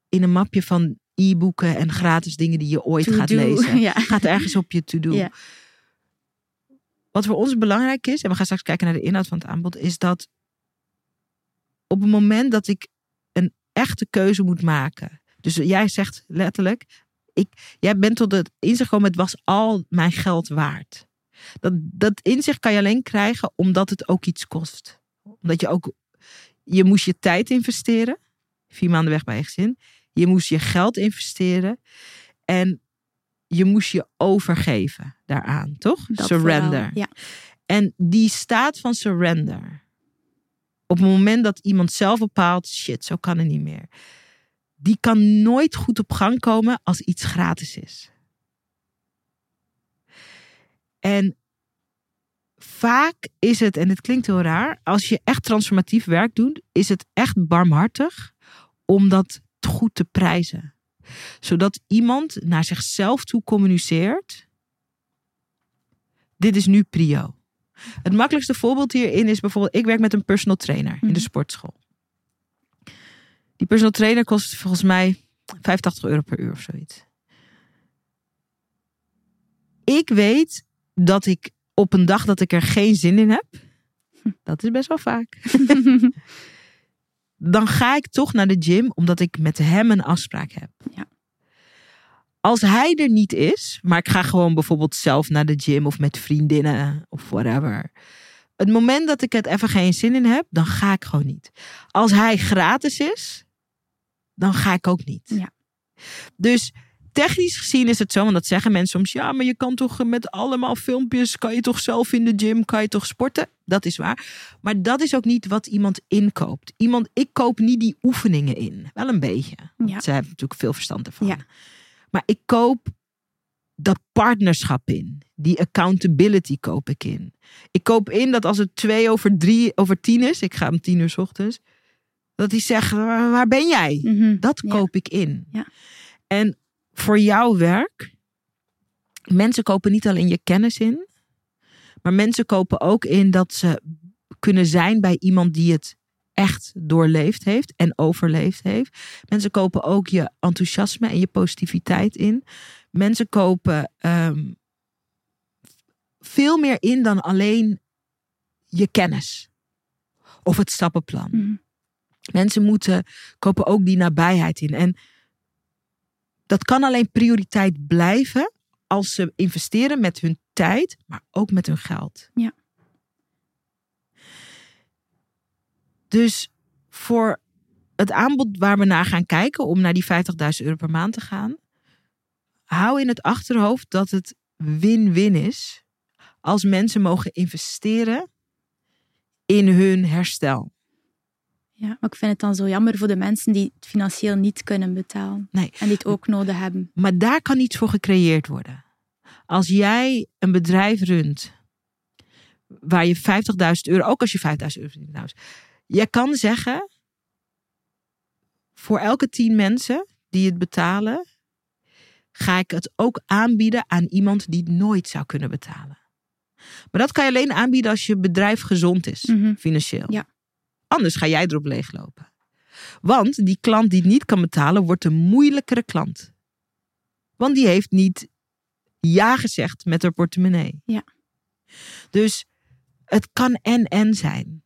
In een mapje van e-boeken en gratis dingen die je ooit To gaat do. lezen. Ja. Gaat ergens op je to-do. Ja. Wat voor ons belangrijk is, en we gaan straks kijken naar de inhoud van het aanbod, is dat op het moment dat ik een echte keuze moet maken. Dus jij zegt letterlijk, ik, jij bent tot het inzicht gekomen, het was al mijn geld waard. Dat, dat inzicht kan je alleen krijgen omdat het ook iets kost. Omdat je ook, je moest je tijd investeren. Vier maanden weg bij je gezin. Je moest je geld investeren. En je moest je overgeven daaraan, toch? Dat Surrender. vooral. Ja. En die staat van surrender. Op het moment dat iemand zelf bepaalt, shit, zo kan het niet meer. Die kan nooit goed op gang komen als iets gratis is. En vaak is het, en het klinkt heel raar, als je echt transformatief werk doet, is het echt barmhartig om dat goed te prijzen. Zodat iemand naar zichzelf toe communiceert. Dit is nu prio. Het makkelijkste voorbeeld hierin is bijvoorbeeld, ik werk met een personal trainer in de Mhm. sportschool. Die personal trainer kost volgens mij 85 euro per uur of zoiets. Ik weet dat ik op een dag dat ik er geen zin in heb, dat is best wel vaak, dan ga ik toch naar de gym omdat ik met hem een afspraak heb. Ja. Als hij er niet is, maar ik ga gewoon bijvoorbeeld zelf naar de gym of met vriendinnen of whatever. Het moment dat ik het even geen zin in heb, dan ga ik gewoon niet. Als hij gratis is, dan ga ik ook niet. Ja. Dus technisch gezien is het zo, want dat zeggen mensen soms, ja, maar je kan toch met allemaal filmpjes, kan je toch zelf in de gym, kan je toch sporten? Dat is waar. Maar dat is ook niet wat iemand inkoopt. Iemand, ik koop niet die oefeningen in. Wel een beetje. Want Ja. Ze hebben natuurlijk veel verstand ervan. Ja. Maar ik koop dat partnerschap in. Die accountability koop ik in. Ik koop in dat als het twee over drie over tien is, ik ga om tien uur 's ochtends, dat hij zegt, waar ben jij? Mhm. Dat Ja. koop ik in. Ja. En voor jouw werk, mensen kopen niet alleen je kennis in, maar mensen kopen ook in dat ze kunnen zijn bij iemand die het echt doorleefd heeft en overleefd heeft. Mensen kopen ook je enthousiasme en je positiviteit in. Mensen kopen ehm, veel meer in dan alleen je kennis of het stappenplan. Mhm. Mensen moeten kopen ook die nabijheid in. En dat kan alleen prioriteit blijven als ze investeren met hun tijd, maar ook met hun geld. Ja. Dus voor het aanbod waar we naar gaan kijken om naar die 50.000 euro per maand te gaan, hou in het achterhoofd dat het win-win is als mensen mogen investeren in hun herstel. Ja, maar ik vind het dan zo jammer voor de mensen die het financieel niet kunnen betalen. Nee. En die het ook nodig hebben. Maar daar kan iets voor gecreëerd worden. Als jij een bedrijf runt waar je 50.000 euro, ook als je 5.000 euro verdient. Je kan zeggen, voor elke 10 mensen die het betalen, ga ik het ook aanbieden aan iemand die het nooit zou kunnen betalen. Maar dat kan je alleen aanbieden als je bedrijf gezond is, Mhm. financieel. Ja. Anders ga jij erop leeglopen. Want die klant die het niet kan betalen, wordt een moeilijkere klant. Want die heeft niet ja gezegd met haar portemonnee. Ja. Dus het kan en-en zijn.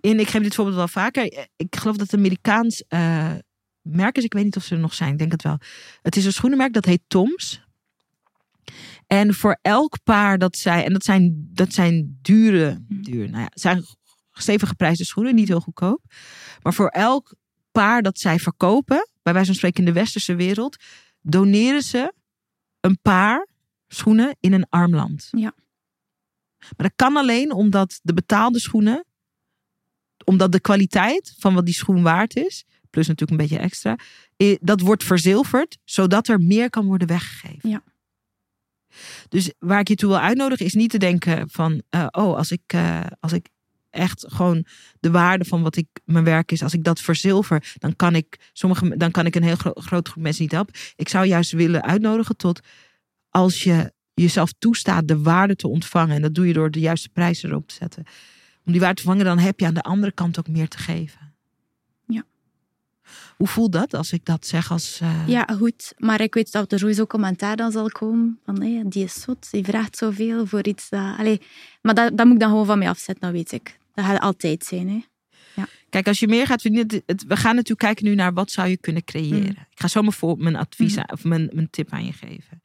En ik geef dit voorbeeld wel vaker. Ik geloof dat het Amerikaans eh, merk is. Ik weet niet of ze er nog zijn. Ik denk het wel. Het is een schoenenmerk dat heet Toms. En voor elk paar dat zij... En dat zijn, dat zijn dure... Duur, nou ja, zijn stevig geprijsde schoenen. Niet heel goedkoop. Maar voor elk paar dat zij verkopen... Bij wijze van spreken in de westerse wereld... Doneren ze een paar schoenen in een arm land. Ja. Maar dat kan alleen omdat de betaalde schoenen, omdat de kwaliteit van wat die schoen waard is, plus natuurlijk een beetje extra, eh, dat wordt verzilverd, zodat er meer kan worden weggegeven. Ja. Dus waar ik je toe wil uitnodigen is niet te denken van, eh, oh, als ik, eh, als ik echt gewoon de waarde van wat ik mijn werk is, als ik dat verzilver, dan kan ik sommige, dan kan ik een heel gro groot groep mensen niet helpen. Ik zou juist willen uitnodigen tot als je jezelf toestaat de waarde te ontvangen. En dat doe je door de juiste prijs erop te zetten. Om die waarde te vangen, dan heb je aan de andere kant ook meer te geven. Ja. Hoe voelt dat als ik dat zeg als... eh, Ja, goed. Maar ik weet dat er sowieso commentaar dan zal komen. Van, nee, die is zot, die vraagt zoveel voor iets. Dat... Allee, maar dat, dat moet ik dan gewoon van mij afzetten, dat weet ik. Dat gaat altijd zijn. Hè. Kijk, als je meer gaat verdienen... het- het- we gaan natuurlijk kijken nu naar wat zou je kunnen creëren. Mm. Ik ga zo mijn, voor, mijn advies aan- of mijn, mijn tip aan je geven.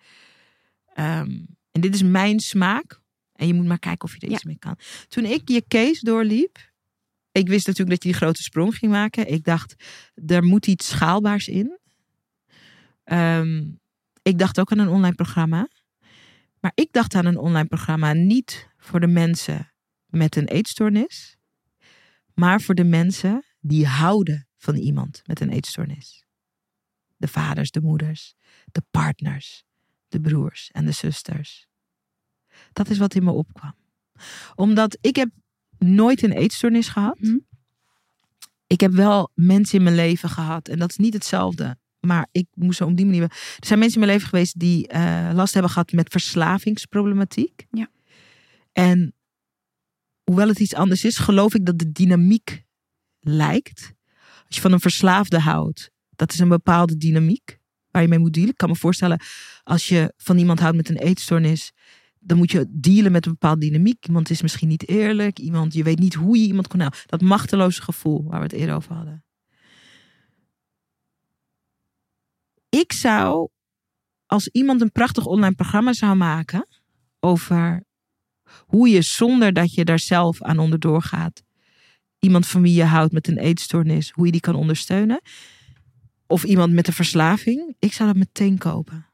Ehm, en dit is mijn smaak. En je moet maar kijken of je er Ja. iets mee kan. Toen ik je case doorliep... Ik wist natuurlijk dat je die grote sprong ging maken. Ik dacht, er moet iets schaalbaars in. Ehm, ik dacht ook aan een online programma. Maar ik dacht aan een online programma niet voor de mensen met een eetstoornis. Maar voor de mensen die houden van iemand met een eetstoornis. De vaders, de moeders, de partners, de broers en de zusters. Dat is wat in me opkwam. Omdat ik heb nooit een eetstoornis gehad. Mhm. Ik heb wel mensen in mijn leven gehad. En dat is niet hetzelfde. Maar ik moest zo op die manier. Er zijn mensen in mijn leven geweest die eh, last hebben gehad met verslavingsproblematiek. Ja. En hoewel het iets anders is, geloof ik dat de dynamiek lijkt. Als je van een verslaafde houdt, dat is een bepaalde dynamiek waar je mee moet dealen. Ik kan me voorstellen, als je van iemand houdt met een eetstoornis, dan moet je dealen met een bepaalde dynamiek. Iemand is misschien niet eerlijk, iemand, je weet niet hoe je iemand kon helpen. Dat machteloze gevoel waar we het eerder over hadden. Ik zou, als iemand een prachtig online programma zou maken over hoe je zonder dat je daar zelf aan onderdoor gaat, iemand van wie je houdt met een eetstoornis, hoe je die kan ondersteunen. Of iemand met een verslaving. Ik zou dat meteen kopen.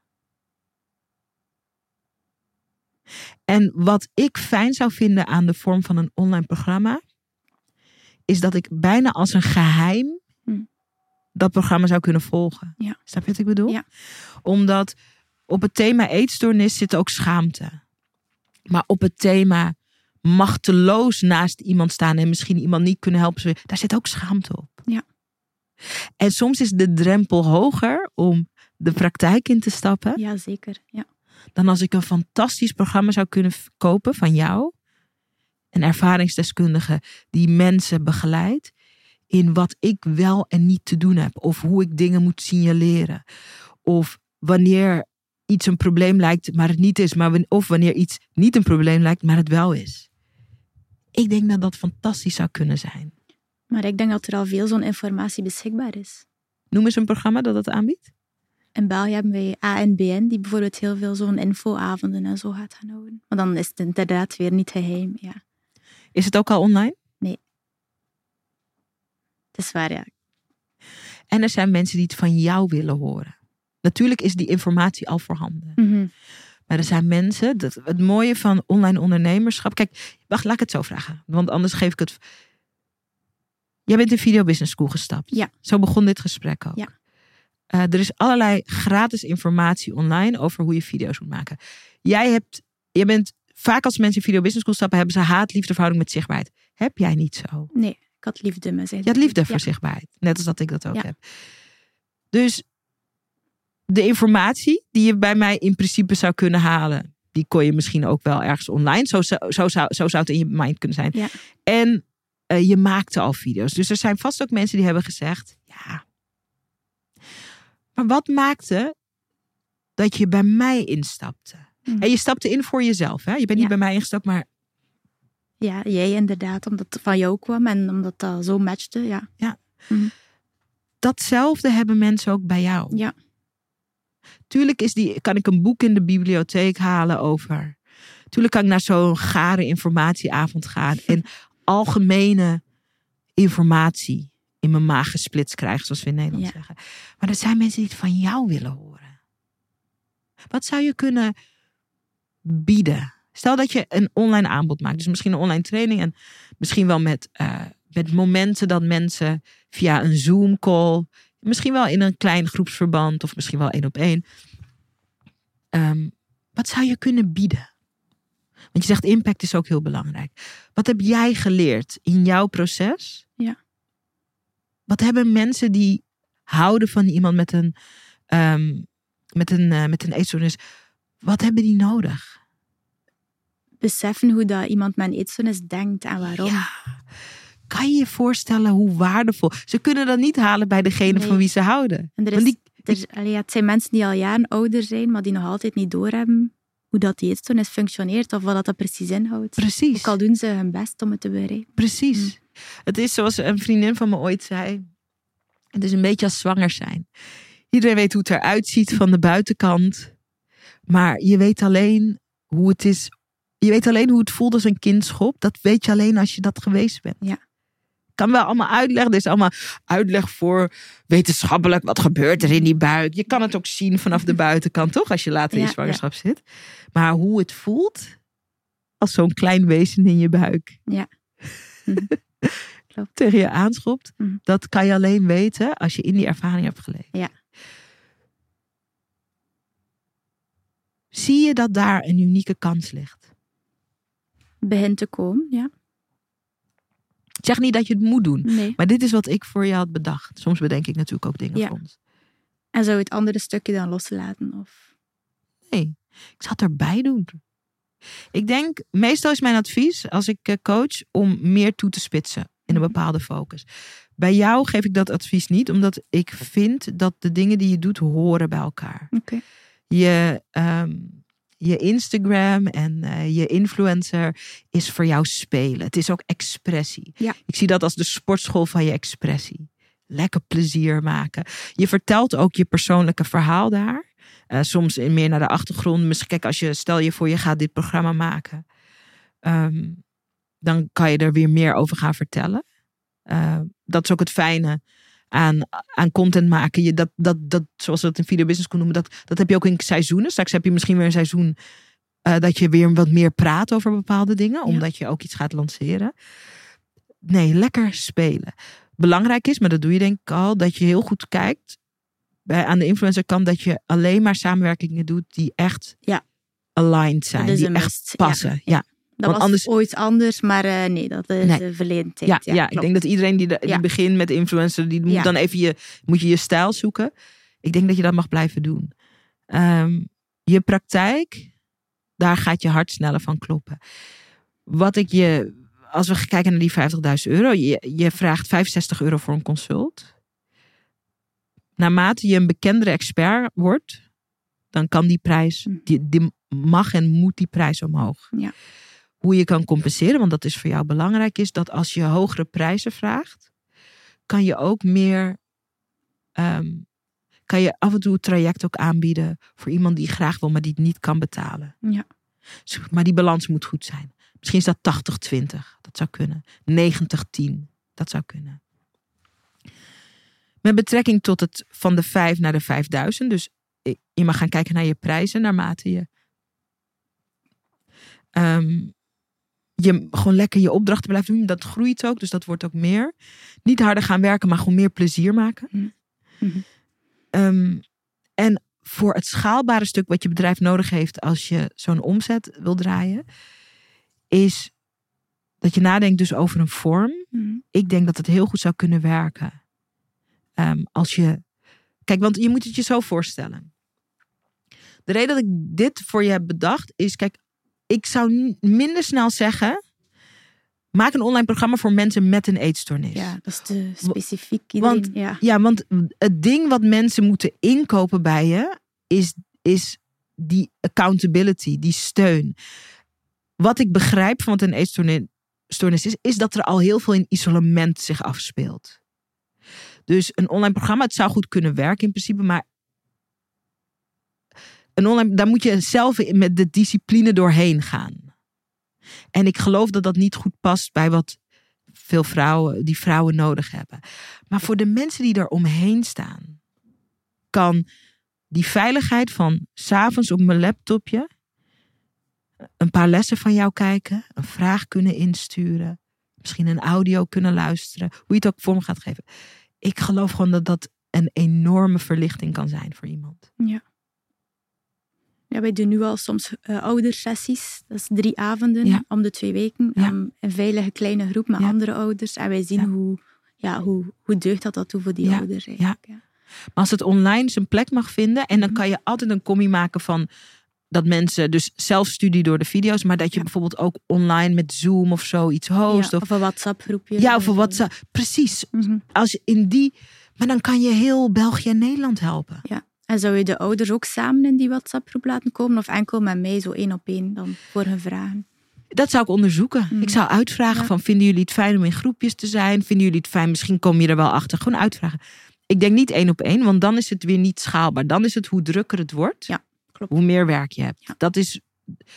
En wat ik fijn zou vinden aan de vorm van een online programma, is dat ik bijna als een geheim Hm. dat programma zou kunnen volgen. Ja. Snap je wat ik bedoel? Ja. Omdat op het thema eetstoornis zit ook schaamte. Maar op het thema machteloos naast iemand staan en misschien iemand niet kunnen helpen, daar zit ook schaamte op. Ja. En soms is de drempel hoger om de praktijk in te stappen Ja, zeker. Ja. dan als ik een fantastisch programma zou kunnen kopen van jou. Een ervaringsdeskundige die mensen begeleidt in wat ik wel en niet te doen heb. Of hoe ik dingen moet signaleren. Of wanneer iets een probleem lijkt, maar het niet is. Maar of wanneer iets niet een probleem lijkt, maar het wel is. Ik denk dat dat fantastisch zou kunnen zijn. Maar ik denk dat er al veel zo'n informatie beschikbaar is. Noem eens een programma dat dat aanbiedt. In België hebben wij ANBN, die bijvoorbeeld heel veel zo'n infoavonden en zo gaat gaan houden. Maar dan is het inderdaad weer niet geheim. Ja. Is het ook al online? Het is waar, ja. En er zijn mensen die het van jou willen horen. Natuurlijk is die informatie al voorhanden. Mhm. Maar er zijn mensen, dat, het mooie van online ondernemerschap. Kijk, wacht, laat ik het zo vragen. Want anders geef ik het. Jij bent in Video Business School gestapt. Ja. Zo begon dit gesprek ook. Ja. Eh, er is allerlei gratis informatie online over hoe je video's moet maken. Jij hebt, je bent vaak als mensen in Video Business School stappen, hebben ze haat-liefde verhouding met zichtbaarheid. Heb jij niet zo? Nee, ik had liefde met zijn. Je had liefde voor Ja. zichtbaarheid. Net als dat ik dat ook Ja. heb. Dus de informatie die je bij mij in principe zou kunnen halen, die kon je misschien ook wel ergens online. Zo, zou- zo, zou, zo zou het in je mind kunnen zijn. Ja. En eh, je maakte al video's. Dus er zijn vast ook mensen die hebben gezegd: ja. Maar wat maakte dat je bij mij instapte? Mhm. En je stapte in voor jezelf. Hè? Je bent niet Ja. bij mij ingestapt, maar Ja, jij inderdaad, omdat het van jou kwam en omdat dat zo matchte. Ja. datzelfde hebben mensen ook bij jou. Ja. Tuurlijk is die, kan ik een boek in de bibliotheek halen over. Tuurlijk kan ik naar zo'n gare informatieavond gaan. En algemene informatie in mijn maag gesplitst krijgen, zoals we in Nederland Ja. zeggen. Maar er zijn mensen die het van jou willen horen. Wat zou je kunnen bieden? Stel dat je een online aanbod maakt. Dus misschien een online training. En misschien wel met, eh, met momenten dat mensen via een Zoom call. Misschien wel in een klein groepsverband. Of misschien wel één op één. Ehm, wat zou je kunnen bieden? Want je zegt impact is ook heel belangrijk. Wat heb jij geleerd in jouw proces? Ja. Wat hebben mensen die houden van iemand met een, ehm, met een, eh, met een eetstoornis, wat hebben die nodig? Beseffen hoe dat iemand met een eetstoornis denkt en waarom. Ja. Kan je je voorstellen hoe waardevol? Ze kunnen dat niet halen bij degene Nee. van wie ze houden. En er Want is, die, er, allee, het zijn mensen die al jaren ouder zijn, maar die nog altijd niet doorhebben hoe dat die eetstoornis functioneert of wat dat, dat precies inhoudt. precies. Ook al doen ze hun best om het te bereiken. Precies. Mm. Het is zoals een vriendin van me ooit zei. Het is een beetje als zwanger zijn. Iedereen weet hoe het eruit ziet van de buitenkant. Maar je weet alleen hoe het is. Je weet alleen hoe het voelt als een kind schopt. Dat weet je alleen als je dat geweest bent. Ja. Kan wel allemaal uitleggen. Er is allemaal uitleg voor wetenschappelijk. Wat gebeurt er in die buik? Je kan het ook zien vanaf de buitenkant, toch? Als je later in Ja, je zwangerschap zit. Maar hoe het voelt als zo'n klein wezen in je buik Klopt. tegen je aanschopt, Mhm. dat kan je alleen weten als je in die ervaring hebt geleefd. Ja. Zie je dat daar een unieke kans ligt? Begint te komen, ja. Ik zeg niet dat je het moet doen, Nee. maar dit is wat ik voor je had bedacht. Soms bedenk ik natuurlijk ook dingen Ja. voor ons. En zou het andere stukje dan loslaten? Of... Nee, ik zal het erbij doen. Ik denk, meestal is mijn advies als ik eh, coach om meer toe te spitsen in een Mhm. bepaalde focus. Bij jou geef ik dat advies niet, omdat ik vind dat de dingen die je doet horen bij elkaar. Oké. je, ehm, je Instagram en eh, je influencer is voor jou spelen. Het is ook expressie. Ja. Ik zie dat als de sportschool van je expressie. Lekker plezier maken. Je vertelt ook je persoonlijke verhaal daar. Eh, soms in meer naar de achtergrond. Misschien, kijk, als je stel je voor je gaat dit programma maken. ehm, dan kan je er weer meer over gaan vertellen. Eh, dat is ook het fijne aan, aan content maken. Je, dat, dat, dat, zoals we dat in Video Business School noemen, dat, dat heb je ook in seizoenen. Straks heb je misschien weer een seizoen eh, dat je weer wat meer praat over bepaalde dingen, omdat je ook iets gaat lanceren. Nee, lekker spelen. Belangrijk is, maar dat doe je denk ik al, dat je heel goed kijkt bij, aan de influencer kant dat je alleen maar samenwerkingen doet die echt Ja. aligned zijn, die echt ja. passen. Ja. Dat Want was anders- ooit anders, maar eh, nee, dat is Nee. de verleden tijd. Ja, ja, ik denk dat iedereen die, de, die Ja. begint met influencer, die moet dan even je, moet je je stijl zoeken. Ik denk dat je dat mag blijven doen. Ehm, je praktijk, daar gaat je hart sneller van kloppen. Wat ik je, als we kijken naar die 50.000 euro, je, je vraagt 65 euro voor een consult. Naarmate je een bekendere expert wordt, dan kan die prijs, Hm. die, die mag en moet die prijs omhoog. Ja. Hoe je kan compenseren, want dat is voor jou belangrijk, is dat als je hogere prijzen vraagt, kan je ook meer, ehm, kan je af en toe het traject ook aanbieden voor iemand die graag wil, maar die het niet kan betalen. Ja. Dus- Maar die balans moet goed zijn. Misschien is dat 80-20, dat zou kunnen. 90-10, dat zou kunnen. Met betrekking tot het van de 5 naar de 5000, dus je mag gaan kijken naar je prijzen naarmate je. ehm, je gewoon lekker je opdrachten blijft doen. Dat groeit ook, dus dat wordt ook meer. Niet harder gaan werken, maar gewoon meer plezier maken. Mm. Mhm. Ehm, en voor het schaalbare stuk wat je bedrijf nodig heeft als je zo'n omzet wil draaien, is dat je nadenkt dus over een vorm. Mhm. Ik denk dat het heel goed zou kunnen werken. Ehm, als je. Kijk, want je moet het je zo voorstellen. De reden dat ik dit voor je heb bedacht is, kijk, ik zou minder snel zeggen. Maak een online programma voor mensen met een eetstoornis. Ja, dat is te specifiek. want- Iedereen, ja. Ja, want het ding wat mensen moeten inkopen bij je is, is die accountability, die steun. Wat ik begrijp van wat een eetstoornis stoornis is, is dat er al heel veel in isolement zich afspeelt. Dus een online programma, het zou goed kunnen werken in principe, maar een daar moet je zelf met de discipline doorheen gaan. En ik geloof dat dat niet goed past bij wat veel vrouwen, die vrouwen nodig hebben. Maar voor de mensen die er omheen staan, kan die veiligheid van s'avonds op mijn laptopje een paar lessen van jou kijken, een vraag kunnen insturen, misschien een audio kunnen luisteren, hoe je het ook vorm gaat geven. Ik geloof gewoon dat dat een enorme verlichting kan zijn voor iemand. Ja, wij doen nu al soms eh oudersessies. Dat is drie avonden Ja. om de twee weken. Ja. Om een veilige kleine groep met Ja. andere ouders. En wij zien Ja. hoe, ja, hoe, hoe deugd dat dat doet voor die Ja. ouders eigenlijk. Ja. Maar als het online zijn plek mag vinden, en dan Mhm. kan je altijd een commie maken van dat mensen dus zelf studie door de video's, maar dat je Ja. bijvoorbeeld ook online met Zoom of zo iets host. Ja, of, of een WhatsApp-groepje. ja, of een WhatsApp. Precies. Mhm. Als je in die, maar dan kan je heel België en Nederland helpen. En zou je de ouders ook samen in die WhatsApp-groep laten komen? Of enkel met mij, zo één op één, dan voor hun vragen? Dat zou ik onderzoeken. Mhm. Ik zou uitvragen Ja. van vinden jullie het fijn om in groepjes te zijn? Vinden jullie het fijn? Misschien kom je er wel achter. Gewoon uitvragen. Ik denk niet één op één, want dan is het weer niet schaalbaar. Dan is het hoe drukker het wordt, Ja, klopt. hoe meer werk je hebt. Ja. Dat is,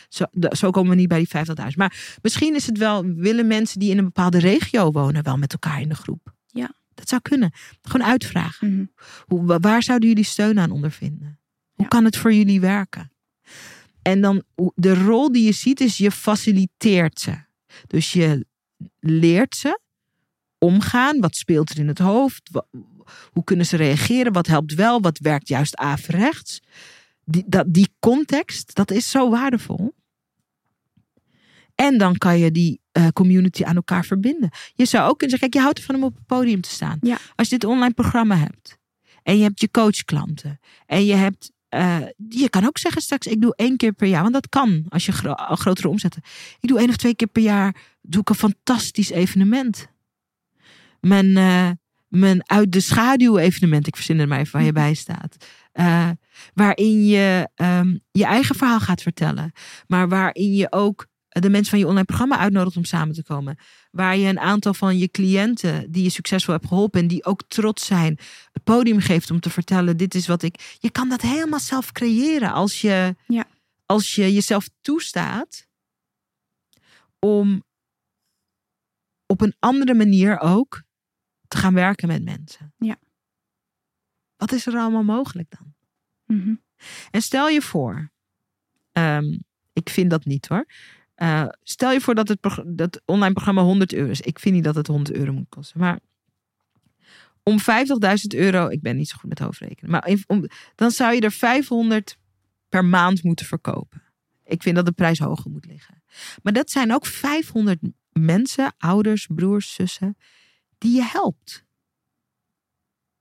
zo, zo komen we niet bij die 50.000. Maar misschien is het wel, willen mensen die in een bepaalde regio wonen wel met elkaar in de groep? Dat zou kunnen. Gewoon uitvragen. Mhm. Hoe, wa- waar zouden jullie steun aan ondervinden? Hoe Ja. kan het voor jullie werken? En dan de rol die je ziet is je faciliteert ze. Dus je leert ze omgaan. Wat speelt er in het hoofd? Hoe kunnen ze reageren? Wat helpt wel? Wat werkt juist averechts? Die, dat, die context, dat is zo waardevol. En dan kan je die eh, community aan elkaar verbinden. Je zou ook kunnen zeggen, kijk, je houdt ervan om op het podium te staan. Ja. Als je dit online programma hebt. En je hebt je coachklanten. En je hebt, eh, je kan ook zeggen straks, ik doe één keer per jaar. Want dat kan als je gro- grotere omzetten. Ik doe één of twee keer per jaar, doe ik een fantastisch evenement. Mijn, eh, mijn uit de schaduw evenement, ik verzin er maar even waar je bij staat. Waarin je ehm, je eigen verhaal gaat vertellen. Maar waarin je ook de mensen van je online programma uitnodigt om samen te komen. Waar je een aantal van je cliënten die je succesvol hebt geholpen en die ook trots zijn, het podium geeft om te vertellen: dit is wat ik. Je kan dat helemaal zelf creëren als je, Ja. als je jezelf toestaat om op een andere manier ook te gaan werken met mensen. Ja. Wat is er allemaal mogelijk dan? Mhm. En stel je voor, ehm, ik vind dat niet hoor. Eh, stel je voor dat het dat online programma 100 euro is. Ik vind niet dat het 100 euro moet kosten. Maar om 50.000 euro, ik ben niet zo goed met hoofdrekenen. Maar om, dan zou je er 500 per maand moeten verkopen. Ik vind dat de prijs hoger moet liggen. Maar dat zijn ook 500 mensen, ouders, broers, zussen, die je helpt.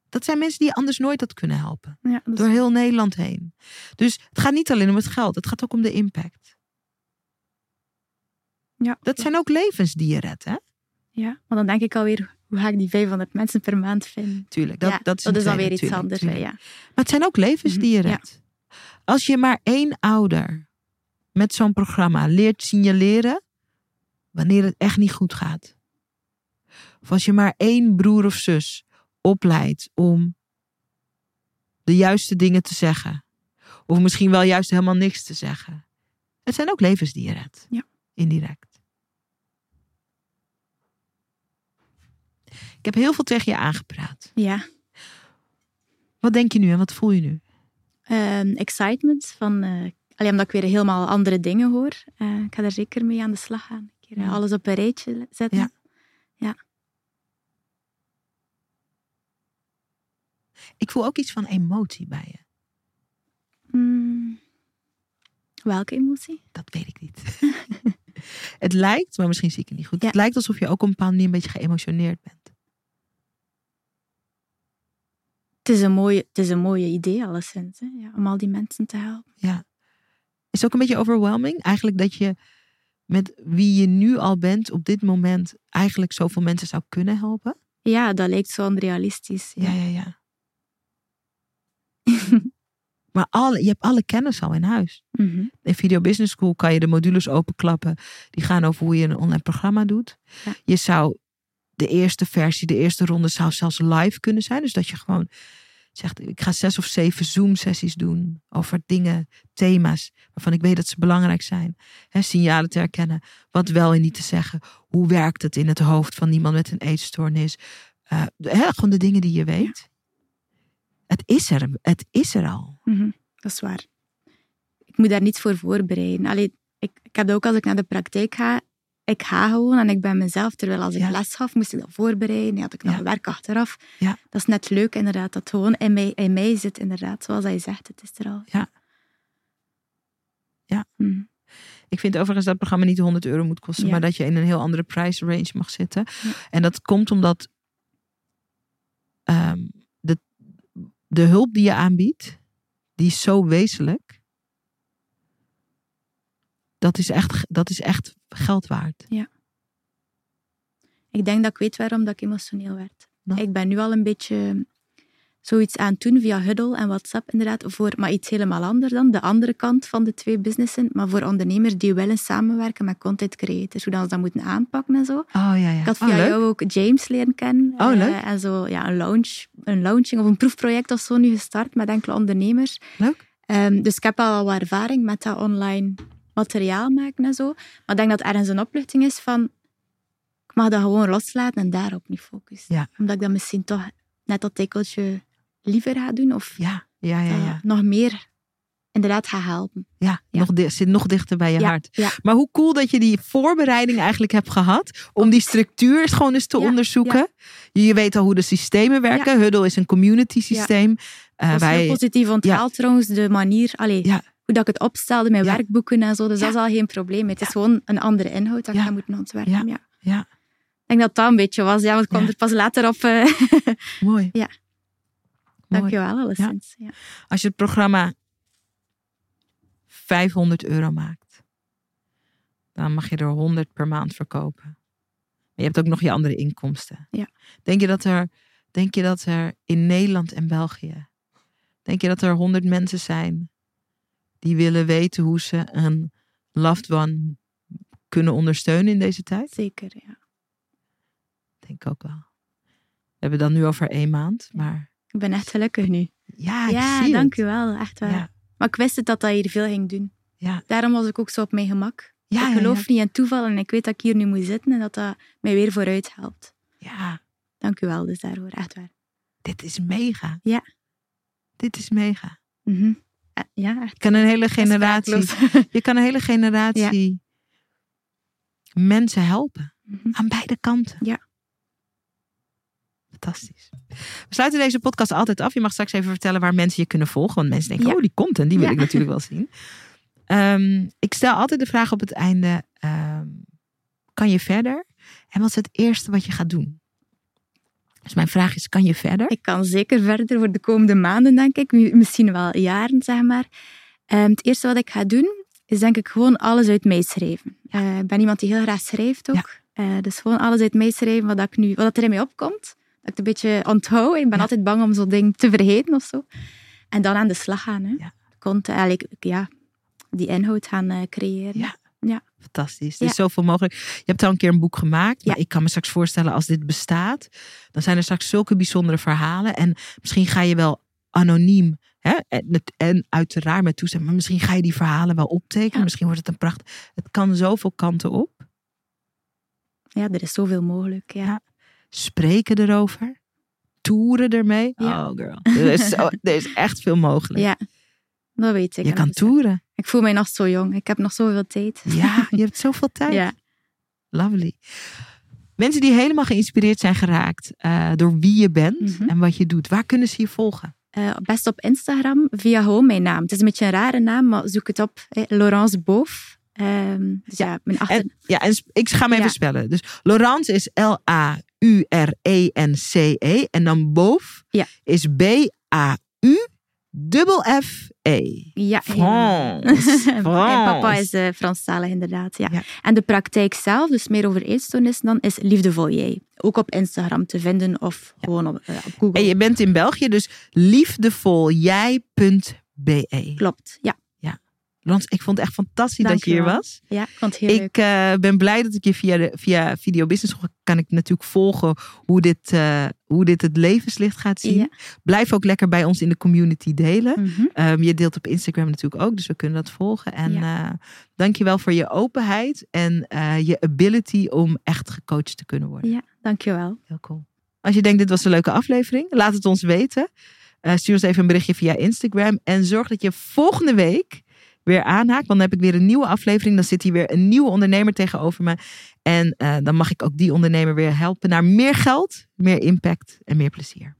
Dat zijn mensen die je anders nooit had kunnen helpen. Ja, Door heel Nederland heen. Dus het gaat niet alleen om het geld. Het gaat ook om de impact. Ja, Dat zijn ook levens die je redt, hè? ja, maar dan denk ik alweer, hoe ga ik die 500 mensen per maand vinden? Tuurlijk. Dat, ja, dat is, dat is dan weer iets anders. hè, tuurlijk. ja. Maar het zijn ook levens Mhm, die je ja. redt. Als je maar één ouder met zo'n programma leert signaleren wanneer het echt niet goed gaat. Of als je maar één broer of zus opleidt om de juiste dingen te zeggen. Of misschien wel juist helemaal niks te zeggen. Het zijn ook levens die je redt. Ja. Indirect. Ik heb heel veel tegen je aangepraat. ja, Wat denk je nu en wat voel je nu? Ehm, excitement van, eh allee, omdat ik weer helemaal andere dingen hoor. Eh, ik ga daar zeker mee aan de slag gaan. Keer, eh, alles op een rijtje zetten. Ja. Ik voel ook iets van emotie bij je. Mm. welke emotie? Dat weet ik niet. het lijkt, maar misschien zie ik het niet goed. Ja. Het lijkt alsof je ook op een bepaalde manier een beetje geëmotioneerd bent. Het is een mooie, het is een mooie idee, alleszins. Hè? Ja, om al die mensen te helpen. Ja. Is het ook een beetje overwhelming? Eigenlijk dat je met wie je nu al bent op dit moment eigenlijk zoveel mensen zou kunnen helpen? Ja, dat lijkt zo onrealistisch. Ja. Ja, ja, ja. Maar alle, je hebt alle kennis al in huis. Mhm. In Video Business School kan je de modules openklappen. Die gaan over hoe je een online programma doet. Ja. Je zou de eerste versie, de eerste ronde zou zelfs live kunnen zijn. Dus dat je gewoon zegt, ik ga zes of zeven Zoom sessies doen over dingen, thema's waarvan ik weet dat ze belangrijk zijn. Hè, signalen te herkennen, wat wel en niet te zeggen. Hoe werkt het in het hoofd van iemand met een eetstoornis? Hè, gewoon de dingen die je weet. Het is er, het is er al. Mhm, Dat is waar. Ik moet daar niets voor voorbereiden. Allee, ik, ik heb dat ook als ik naar de praktijk ga. Ik ga gewoon en ik ben mezelf. Terwijl als ik Ja. les gaf, moest ik dat voorbereiden. had ik nog Ja. werk achteraf. Ja. Dat is net leuk, inderdaad. Dat gewoon in mij, in mij zit, inderdaad. Zoals hij zegt, het is er al. Ja. Ja. Mhm. Ik vind overigens dat het programma niet 100 euro moet kosten, Ja. maar dat je in een heel andere prijsrange mag zitten. Ja. En dat komt omdat ehm, de, hulp die je aanbiedt, die is zo wezenlijk. Dat is echt, dat is echt geld waard. Ik denk dat ik weet waarom dat ik emotioneel werd. Nou. Ik ben nu al een beetje zoiets aan doen via Huddle en WhatsApp inderdaad. Voor, maar iets helemaal anders dan. De andere kant van de twee businessen. Maar voor ondernemers die willen samenwerken met content creators. Hoe dan ze dat moeten aanpakken en zo. Oh ja, ja. Ik had oh, via jou ook James leren kennen. Oh, Eh, leuk. en zo ja, een, launch, een launching of een proefproject of zo nu gestart met enkele ondernemers. Leuk. Ehm, dus ik heb al wat ervaring met dat online materiaal maken en zo. Maar ik denk dat ergens een opluchting is van... Ik mag dat gewoon loslaten en daarop niet focussen. Ja. Omdat ik dat misschien toch net dat tikkeltje liever ga doen. Of Ja, ja, ja. eh, ja. nog meer inderdaad ga helpen. ja, Ja. Nog di- zit nog dichter bij je ja, hart. Ja, Maar hoe cool dat je die voorbereiding eigenlijk hebt gehad. Om die structuur eens gewoon eens te onderzoeken. Je, weet al hoe de systemen werken. Huddle is een community systeem. Eh, dat wij, heel positief onthaald trouwens. De manier, allee, hoe dat ik het opstelde, mijn werkboeken en zo. Dus dat is al geen probleem. Het is gewoon een andere inhoud dat ik ga moeten ontwerpen. Ja. Ja. Ik denk dat dat een beetje was. Ja, want ik kwam er pas later op. eh mooi. Ja. Dankjewel, alleszins. Ja. Als je het programma 500 euro maakt. Dan mag je er 100 per maand verkopen. Maar je hebt ook nog je andere inkomsten. Ja. Denk je dat er, denk je dat er in Nederland en België. Denk je dat er 100 mensen zijn. die willen weten hoe ze een loved one kunnen ondersteunen in deze tijd? Zeker, ja. Denk ook wel. We hebben dan nu over één maand. Maar Ik ben echt gelukkig nu. ja, ik ja, dank u wel. Echt waar. Ja, Maar ik wist het dat dat hier veel ging doen. ja, Daarom was ik ook zo op mijn gemak. ja, ik geloof niet in toeval en ik weet dat ik hier nu moet zitten en dat dat mij weer vooruit helpt. ja. Dank u wel dus daarvoor, echt waar. Dit is mega. Ja. Dit is mega. Mhm. Eh, Ja, echt. Je kan een hele generatie, je kan een hele generatie mensen helpen. Mhm. Aan beide kanten. Ja. Fantastisch. We sluiten deze podcast altijd af. Je mag straks even vertellen waar mensen je kunnen volgen. Want mensen denken, Ja. oh die content, die wil Ja. ik natuurlijk wel zien. Ehm, ik stel altijd de vraag op het einde. ehm, kan je verder? En wat is het eerste wat je gaat doen? Dus mijn vraag is, kan je verder? Ik kan zeker verder voor de komende maanden, denk ik. Mi- Misschien wel jaren, zeg maar. Ehm, het eerste wat ik ga doen, is denk ik gewoon alles uit mij schrijven. Eh, ik ben iemand die heel graag schrijft ook. Eh, dus gewoon alles uit mij schrijven wat, ik nu, wat er in mij opkomt. Het een beetje onthoud. Ik ben Ja. altijd bang om zo'n ding te vergeten of zo. En dan aan de slag gaan. Hè. Ja. Eigenlijk, ja, die inhoud gaan eh, creëren. Ja. Ja. Fantastisch. Er is zoveel mogelijk. Je hebt al een keer een boek gemaakt. Maar ik kan me straks voorstellen als dit bestaat. Dan zijn er straks zulke bijzondere verhalen. En misschien ga je wel anoniem. Hè? En, uiteraard met toestemming. Maar misschien ga je die verhalen wel optekenen. Misschien wordt het een pracht. Het kan zoveel kanten op. ja, er is zoveel mogelijk. Ja. Spreken erover. Toeren ermee. Ja. Oh girl. Er is, zo, er is echt veel mogelijk. Ja. Dat weet ik. Je kan 100%. toeren. Ik voel mij nog zo jong. Ik heb nog zoveel tijd. Ja, je hebt zoveel tijd. Ja. Lovely. Mensen die helemaal geïnspireerd zijn geraakt eh, door wie je bent Mhm. en wat je doet, waar kunnen ze je volgen? Eh, best op Instagram via gewoon mijn naam. Het is een beetje een rare naam, maar zoek het op. eh, Laurence Boof. Ehm, dus ja, mijn achter... En, ja, en ik ga hem even Ja. spellen. Dus Laurence is L-A-U-R-E-N-C-E. En dan Ja. is B-A-U-F-F-E. Ja, helemaal. Frans. Mijn papa is uh, Franstalig inderdaad. Ja. Ja. En de praktijk zelf, dus meer over eetstoornissen dan, is Liefdevol Jij. Ook op Instagram te vinden of gewoon op, eh, op Google. En je bent in België, dus liefdevoljij.be. Klopt, ja. Lans, ik vond het echt fantastisch dat je hier Dankjewel. was. ja. Leuk. Ik eh, ben blij dat ik je via, de, via Video Business kan ik natuurlijk volgen hoe dit, eh, hoe dit het levenslicht gaat zien. Ja. Blijf ook lekker bij ons in de community delen. Mhm. Ehm, je deelt op Instagram natuurlijk ook, dus we kunnen dat volgen. En Ja. eh dank je wel voor je openheid en je ability om echt gecoacht te kunnen worden. Ja, dankjewel. Heel cool. Als je denkt dit was een leuke aflevering, laat het ons weten. Stuur ons even een berichtje via Instagram. En zorg dat je volgende week weer aanhaakt. Want dan heb ik weer een nieuwe aflevering. Dan zit hier weer een nieuwe ondernemer tegenover me. En eh, dan mag ik ook die ondernemer weer helpen naar meer geld, meer impact en meer plezier.